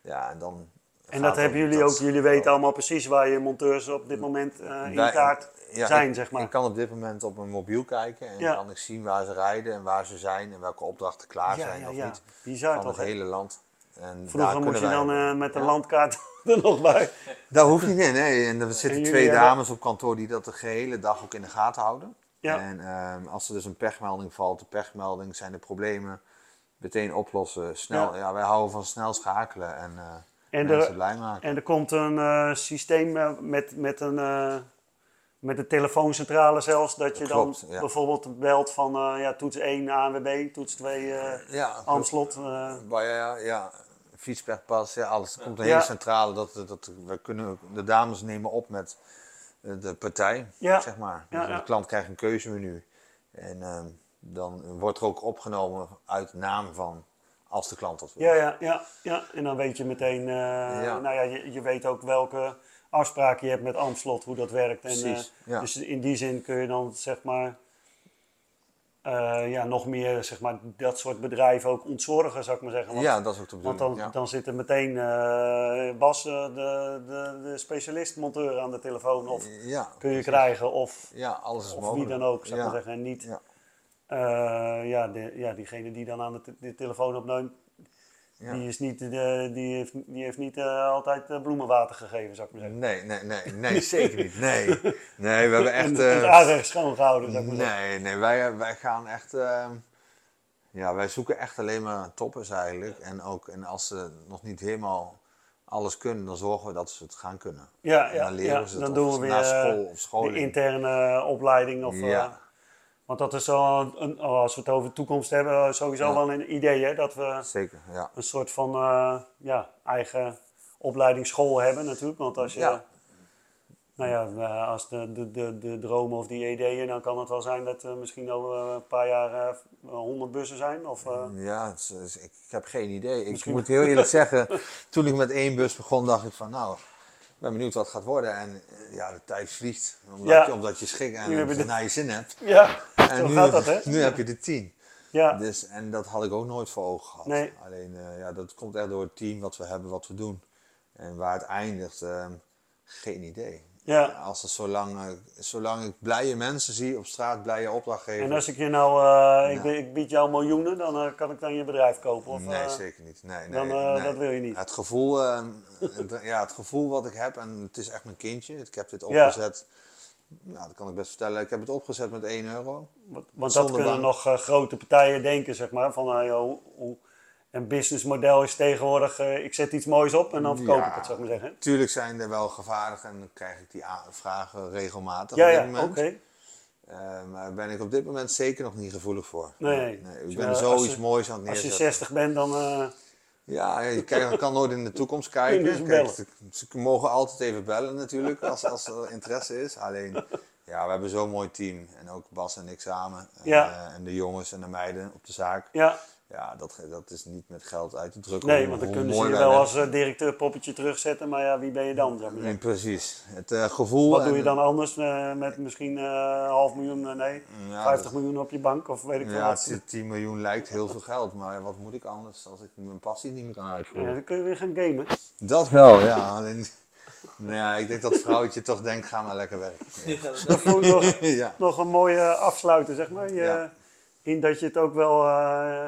Ja, en dan... En dat hebben jullie dat- ook, jullie weten allemaal precies waar je monteurs op dit moment eh in Wij- kaart ja, zijn, ik, zeg maar. Ik kan op dit moment op mijn mobiel kijken en Ja. kan ik zien waar ze rijden en waar ze zijn en welke opdrachten klaar ja, zijn ja, of niet. Bizar Van toch, het hele land. En daar Vroeger moest je dan eh, met de landkaart er nog bij. Dat hoeft niet, nee. nee. En er zitten twee dames op kantoor die dat de gehele dag ook in de gaten houden. Ja. En ehm, als er dus een pechmelding valt, de pechmelding, zijn de problemen meteen oplossen. Snel, ja. wij houden van snel schakelen en, eh En mensen er, blij maken. en er komt een eh, systeem met, met een... eh, met de telefooncentrale zelfs, dat je Klopt, dan ja. bijvoorbeeld belt van eh, ja, toets 1 ANWB, toets 2 eh ja, Amslot. eh, Maar ja, ja, ja, alles. Er komt een hele centrale. Dat, dat, we kunnen, de dames nemen op met eh, de partij, zeg maar. Dus. De klant krijgt een keuzemenu. En ehm, dan wordt er ook opgenomen uit naam van als de klant dat wil. Ja, ja, ja, ja. En dan weet je meteen, eh, nou ja, je, je weet ook welke afspraken je hebt met Amslot, hoe dat werkt. En, Precies, eh, ja. Dus in die zin kun je dan zeg maar, eh, ja, nog meer zeg maar, dat soort bedrijven ook ontzorgen, zou ik maar zeggen. Want, Ja, dat is ook de want dan, ja. dan zit er meteen eh, Bas, de, de, de specialist-monteur aan de telefoon, of ja, kun je krijgen, of, Ja, alles is of mogelijk. wie dan ook, zou ik maar zeggen. En niet Ja. ja, de, ja, diegene die dan aan de, te- de telefoon opneemt, Ja. die, is niet, eh, die heeft, die heeft niet eh, altijd eh, bloemenwater gegeven, zou ik maar zeggen. Nee, nee, nee, nee, zeker niet. Nee, nee we hebben echt... en, en het aanrecht schoongehouden, zou ik maar zeggen. Nee, nee, wij, wij gaan echt. ehm, ja, wij zoeken echt alleen maar toppers eigenlijk. En ook en als ze nog niet helemaal alles kunnen, dan zorgen we dat ze het gaan kunnen. Ja, En ja, dan leren ja. ze het dan of doen we ze weer na school of de interne opleiding. Of, Ja. Want dat is zo, een, een- oh, als we het over de toekomst hebben, sowieso Ja. wel een idee hè, dat we Zeker, ja. een soort van eh, ja, eigen opleidingsschool hebben natuurlijk. Want als je, Ja. nou ja, eh, als de, de, de, de dromen of die ideeën, dan kan het wel zijn dat er misschien over een paar jaar eh, honderd bussen zijn. Of, eh, Ja, het is- ik, ik heb geen idee. Ik moet heel eerlijk zeggen, toen ik met één bus begon, dacht ik van nou, ik ben benieuwd wat het gaat worden. En eh, ja, de tijd vliegt, omdat, Ja. je, omdat je schik en de- naar je zin hebt. ja, En zo nu, gaat dat hè. nu heb je de tien. Ja, Dus, en dat had ik ook nooit voor ogen gehad. Nee. Alleen, eh, ja, dat komt echt door het team wat we hebben, wat we doen. En waar het eindigt, ehm, geen idee. ja. Als er zolang, eh, zolang ik blije mensen zie op straat, blije opdrachtgevers. En als ik je nou, eh, ik, ik bied jou miljoenen, dan kan ik dan je bedrijf kopen? Of, nee, zeker niet. Nee, nee, dan, nee. dat wil je niet. Het gevoel, ehm, het, ja, het gevoel wat ik heb, en het is echt mijn kindje. Ik heb dit opgezet. Ja. Dat kan ik best vertellen. Ik heb het opgezet met 1 euro. Want, want dat kunnen nog eh, grote partijen denken, zeg maar. Van, eh, joh, hoe, een businessmodel is tegenwoordig, eh, ik zet iets moois op en dan verkoop Ja. ik het, zou ik maar zeggen. Tuurlijk zijn er wel gevaren en dan krijg ik die vragen regelmatig Ja, op dit ja, oké. Eh, maar ben ik op dit moment zeker nog niet gevoelig voor. Nee. ik Dus, ben zoiets je- moois aan het Als je neerzetten. 60 bent, dan... Ja, je je kan nooit in de toekomst kijken. Kijk, ze mogen altijd even bellen natuurlijk, als, als er interesse is. Alleen, ja, we hebben zo'n mooi team. En ook Bas en ik samen. En, Ja. eh, en de jongens en de meiden op de zaak. ja, Ja, dat, dat is niet met geld uit te drukken. nee, hoe- want dan kunnen ze je wel als eh, directeur poppetje terugzetten. Maar ja, wie ben je dan, ik maar Nee, precies. Het eh, gevoel... Wat doe je dan anders eh, met misschien eh, een half miljoen, eh, nee, Ja, 50 dat- miljoen op je bank of weet ik veel Ja, wat. het- 10 miljoen lijkt heel veel geld, maar wat moet ik anders als ik mijn passie niet meer kan uitvoeren? Ja, dan kun je weer gaan gamen. Dat wel, ja. Alleen, nou ja, ik denk dat vrouwtje toch denkt, ga maar lekker werken. Ja, dat- vond ik nog, ja. nog een mooie afsluiten, zeg maar. Je, Ja. In dat je het ook wel, eh,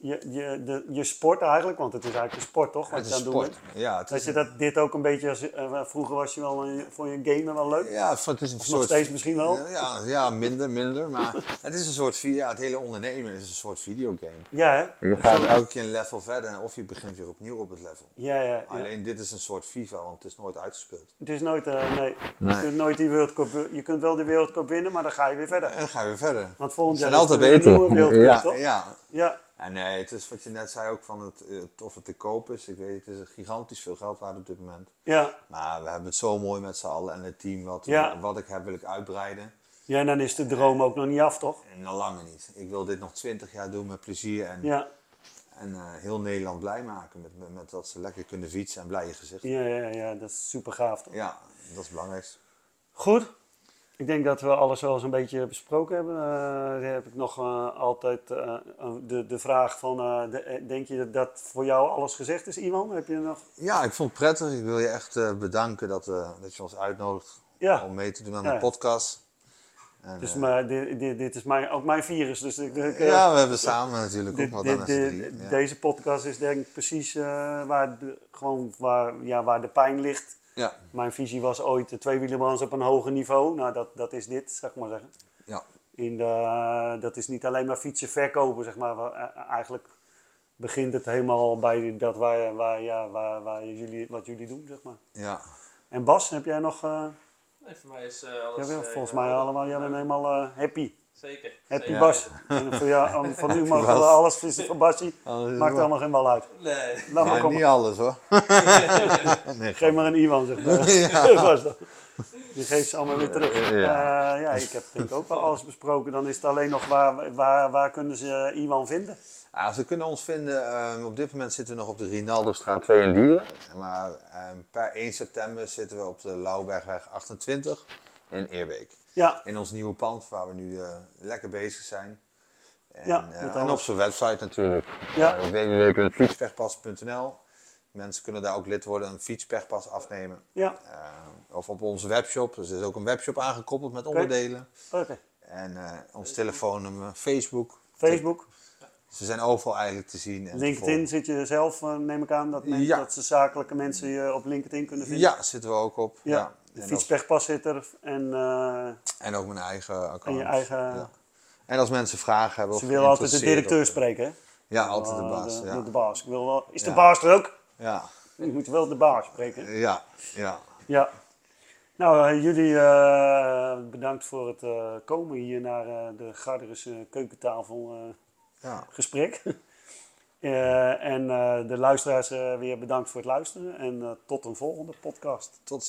je, je, de, je sport eigenlijk, want het is eigenlijk een sport toch, wat Het je is aan doen sport. bent. Ja, het Dat is, je dat, dit ook een beetje, als, eh, vroeger was je wel, een, vond je gamen wel leuk? ja, het is een Of soort... nog steeds misschien wel? Ja, ja, minder, minder. Maar het is een soort, ja, het hele ondernemen is een soort videogame. Ja, hè? Je gaat elke keer een level verder of je begint weer opnieuw op het level. Ja, ja, ja. Alleen dit is een soort FIFA, want het is nooit uitgespeeld. Het is nooit, eh, nee, Nee. Je, kunt nooit die wereldcup, je kunt wel de wereldcup winnen, maar dan ga je weer verder. En dan ga je weer verder. Want volgend We jaar zijn is altijd er beter. nieuwe Ja, toch? ja, Ja, En nee, het is wat je net zei ook van het, het, of het te koop is. Ik weet, het is gigantisch veel geld waard op dit moment. ja. Maar we hebben het zo mooi met z'n allen en het team wat, Ja. wat ik heb wil ik uitbreiden. ja, en dan is de droom ook nog niet af, toch? En al lang niet. Ik wil dit nog twintig jaar doen met plezier en, Ja, en eh, heel Nederland blij maken. Met, met, met dat ze lekker kunnen fietsen en blije gezichten. ja, ja, ja dat is super gaaf, toch? Ja, dat is het belangrijkste. Goed. Ik denk dat we alles wel eens een beetje besproken hebben. Dan heb ik nog eh, altijd eh, de, de vraag van, de- denk je dat, dat voor jou alles gezegd is, Iwan? Heb je nog? Ja, ik vond het prettig. Ik wil je echt bedanken dat, dat je ons uitnodigt Ja, om mee te doen aan Ja. de podcast. En, Dus maar dit, dit, dit is mijn, ook mijn virus. Dus ik, ik, ja, we hebben samen natuurlijk ook wat ja. Deze podcast is denk ik precies waar, de, gewoon waar, ja, waar de pijn ligt. Ja, Mijn visie was ooit de tweewielenbranche op een hoger niveau. Nou, dat, dat is dit, zeg maar zeggen. ja. In de, dat is niet alleen maar fietsen verkopen, zeg maar. Wa- eh, Eigenlijk begint het helemaal bij dat waar, waar, ja, waar, waar jullie, wat jullie doen, zeg maar. ja. En Bas, heb jij nog... eh Nee, voor mij is eh, alles... jij bent eh, volgens mij allemaal, jij bent helemaal eh, happy. Zeker. Happy zeker. Bas. Van u mogen we alles vissen van Basie. Maakt allemaal geen bal uit. Nee. Laat maar Nee, komen. niet alles hoor. nee, Geef maar een Iwan, zeg maar. Ja. Was dat. Die geeft ze allemaal weer terug. Ja. Ja, ja ik heb denk ik ook wel alles besproken. Dan is het alleen nog waar, waar, waar kunnen ze eh, Iwan vinden? Ja, ze kunnen ons vinden, ehm, op dit moment zitten we nog op de Rinaldostraat 2 in Dieren. Maar ehm, per 1 september zitten we op de Lauwbergweg 28 in Eerbeek. Ja, In ons nieuwe pand waar we nu eh, lekker bezig zijn. En, Ja, eh, en op zijn website natuurlijk. Ja. Www.fietspechpas.nl Mensen kunnen daar ook lid worden, een fietspechpas afnemen. ja, of op onze webshop. Dus er is ook een webshop aangekoppeld met onderdelen. oké. En ons telefoonnummer, Facebook. Facebook, Ze zijn overal eigenlijk te zien. En LinkedIn zit je zelf, neem ik aan, dat, men- Ja. dat ze zakelijke mensen je op LinkedIn kunnen vinden. Ja, zitten we ook op. Ja, Ja. De zit er en, eh, en ook mijn eigen account. en je eigen... Ja. En als mensen vragen hebben of Ze willen altijd de directeur of- spreken, hè? Ja, altijd de Eh, baas. de, ja. de baas. Ik wil wel, is de Ja. baas er ook? Ja. Je moet wel de baas spreken. Ja, ja. Ja. Nou, eh, jullie eh, bedankt voor het komen hier naar de Garderische keukentafel ja. gesprek. En de luisteraars weer bedankt voor het luisteren. En tot een volgende podcast. Tot ziens.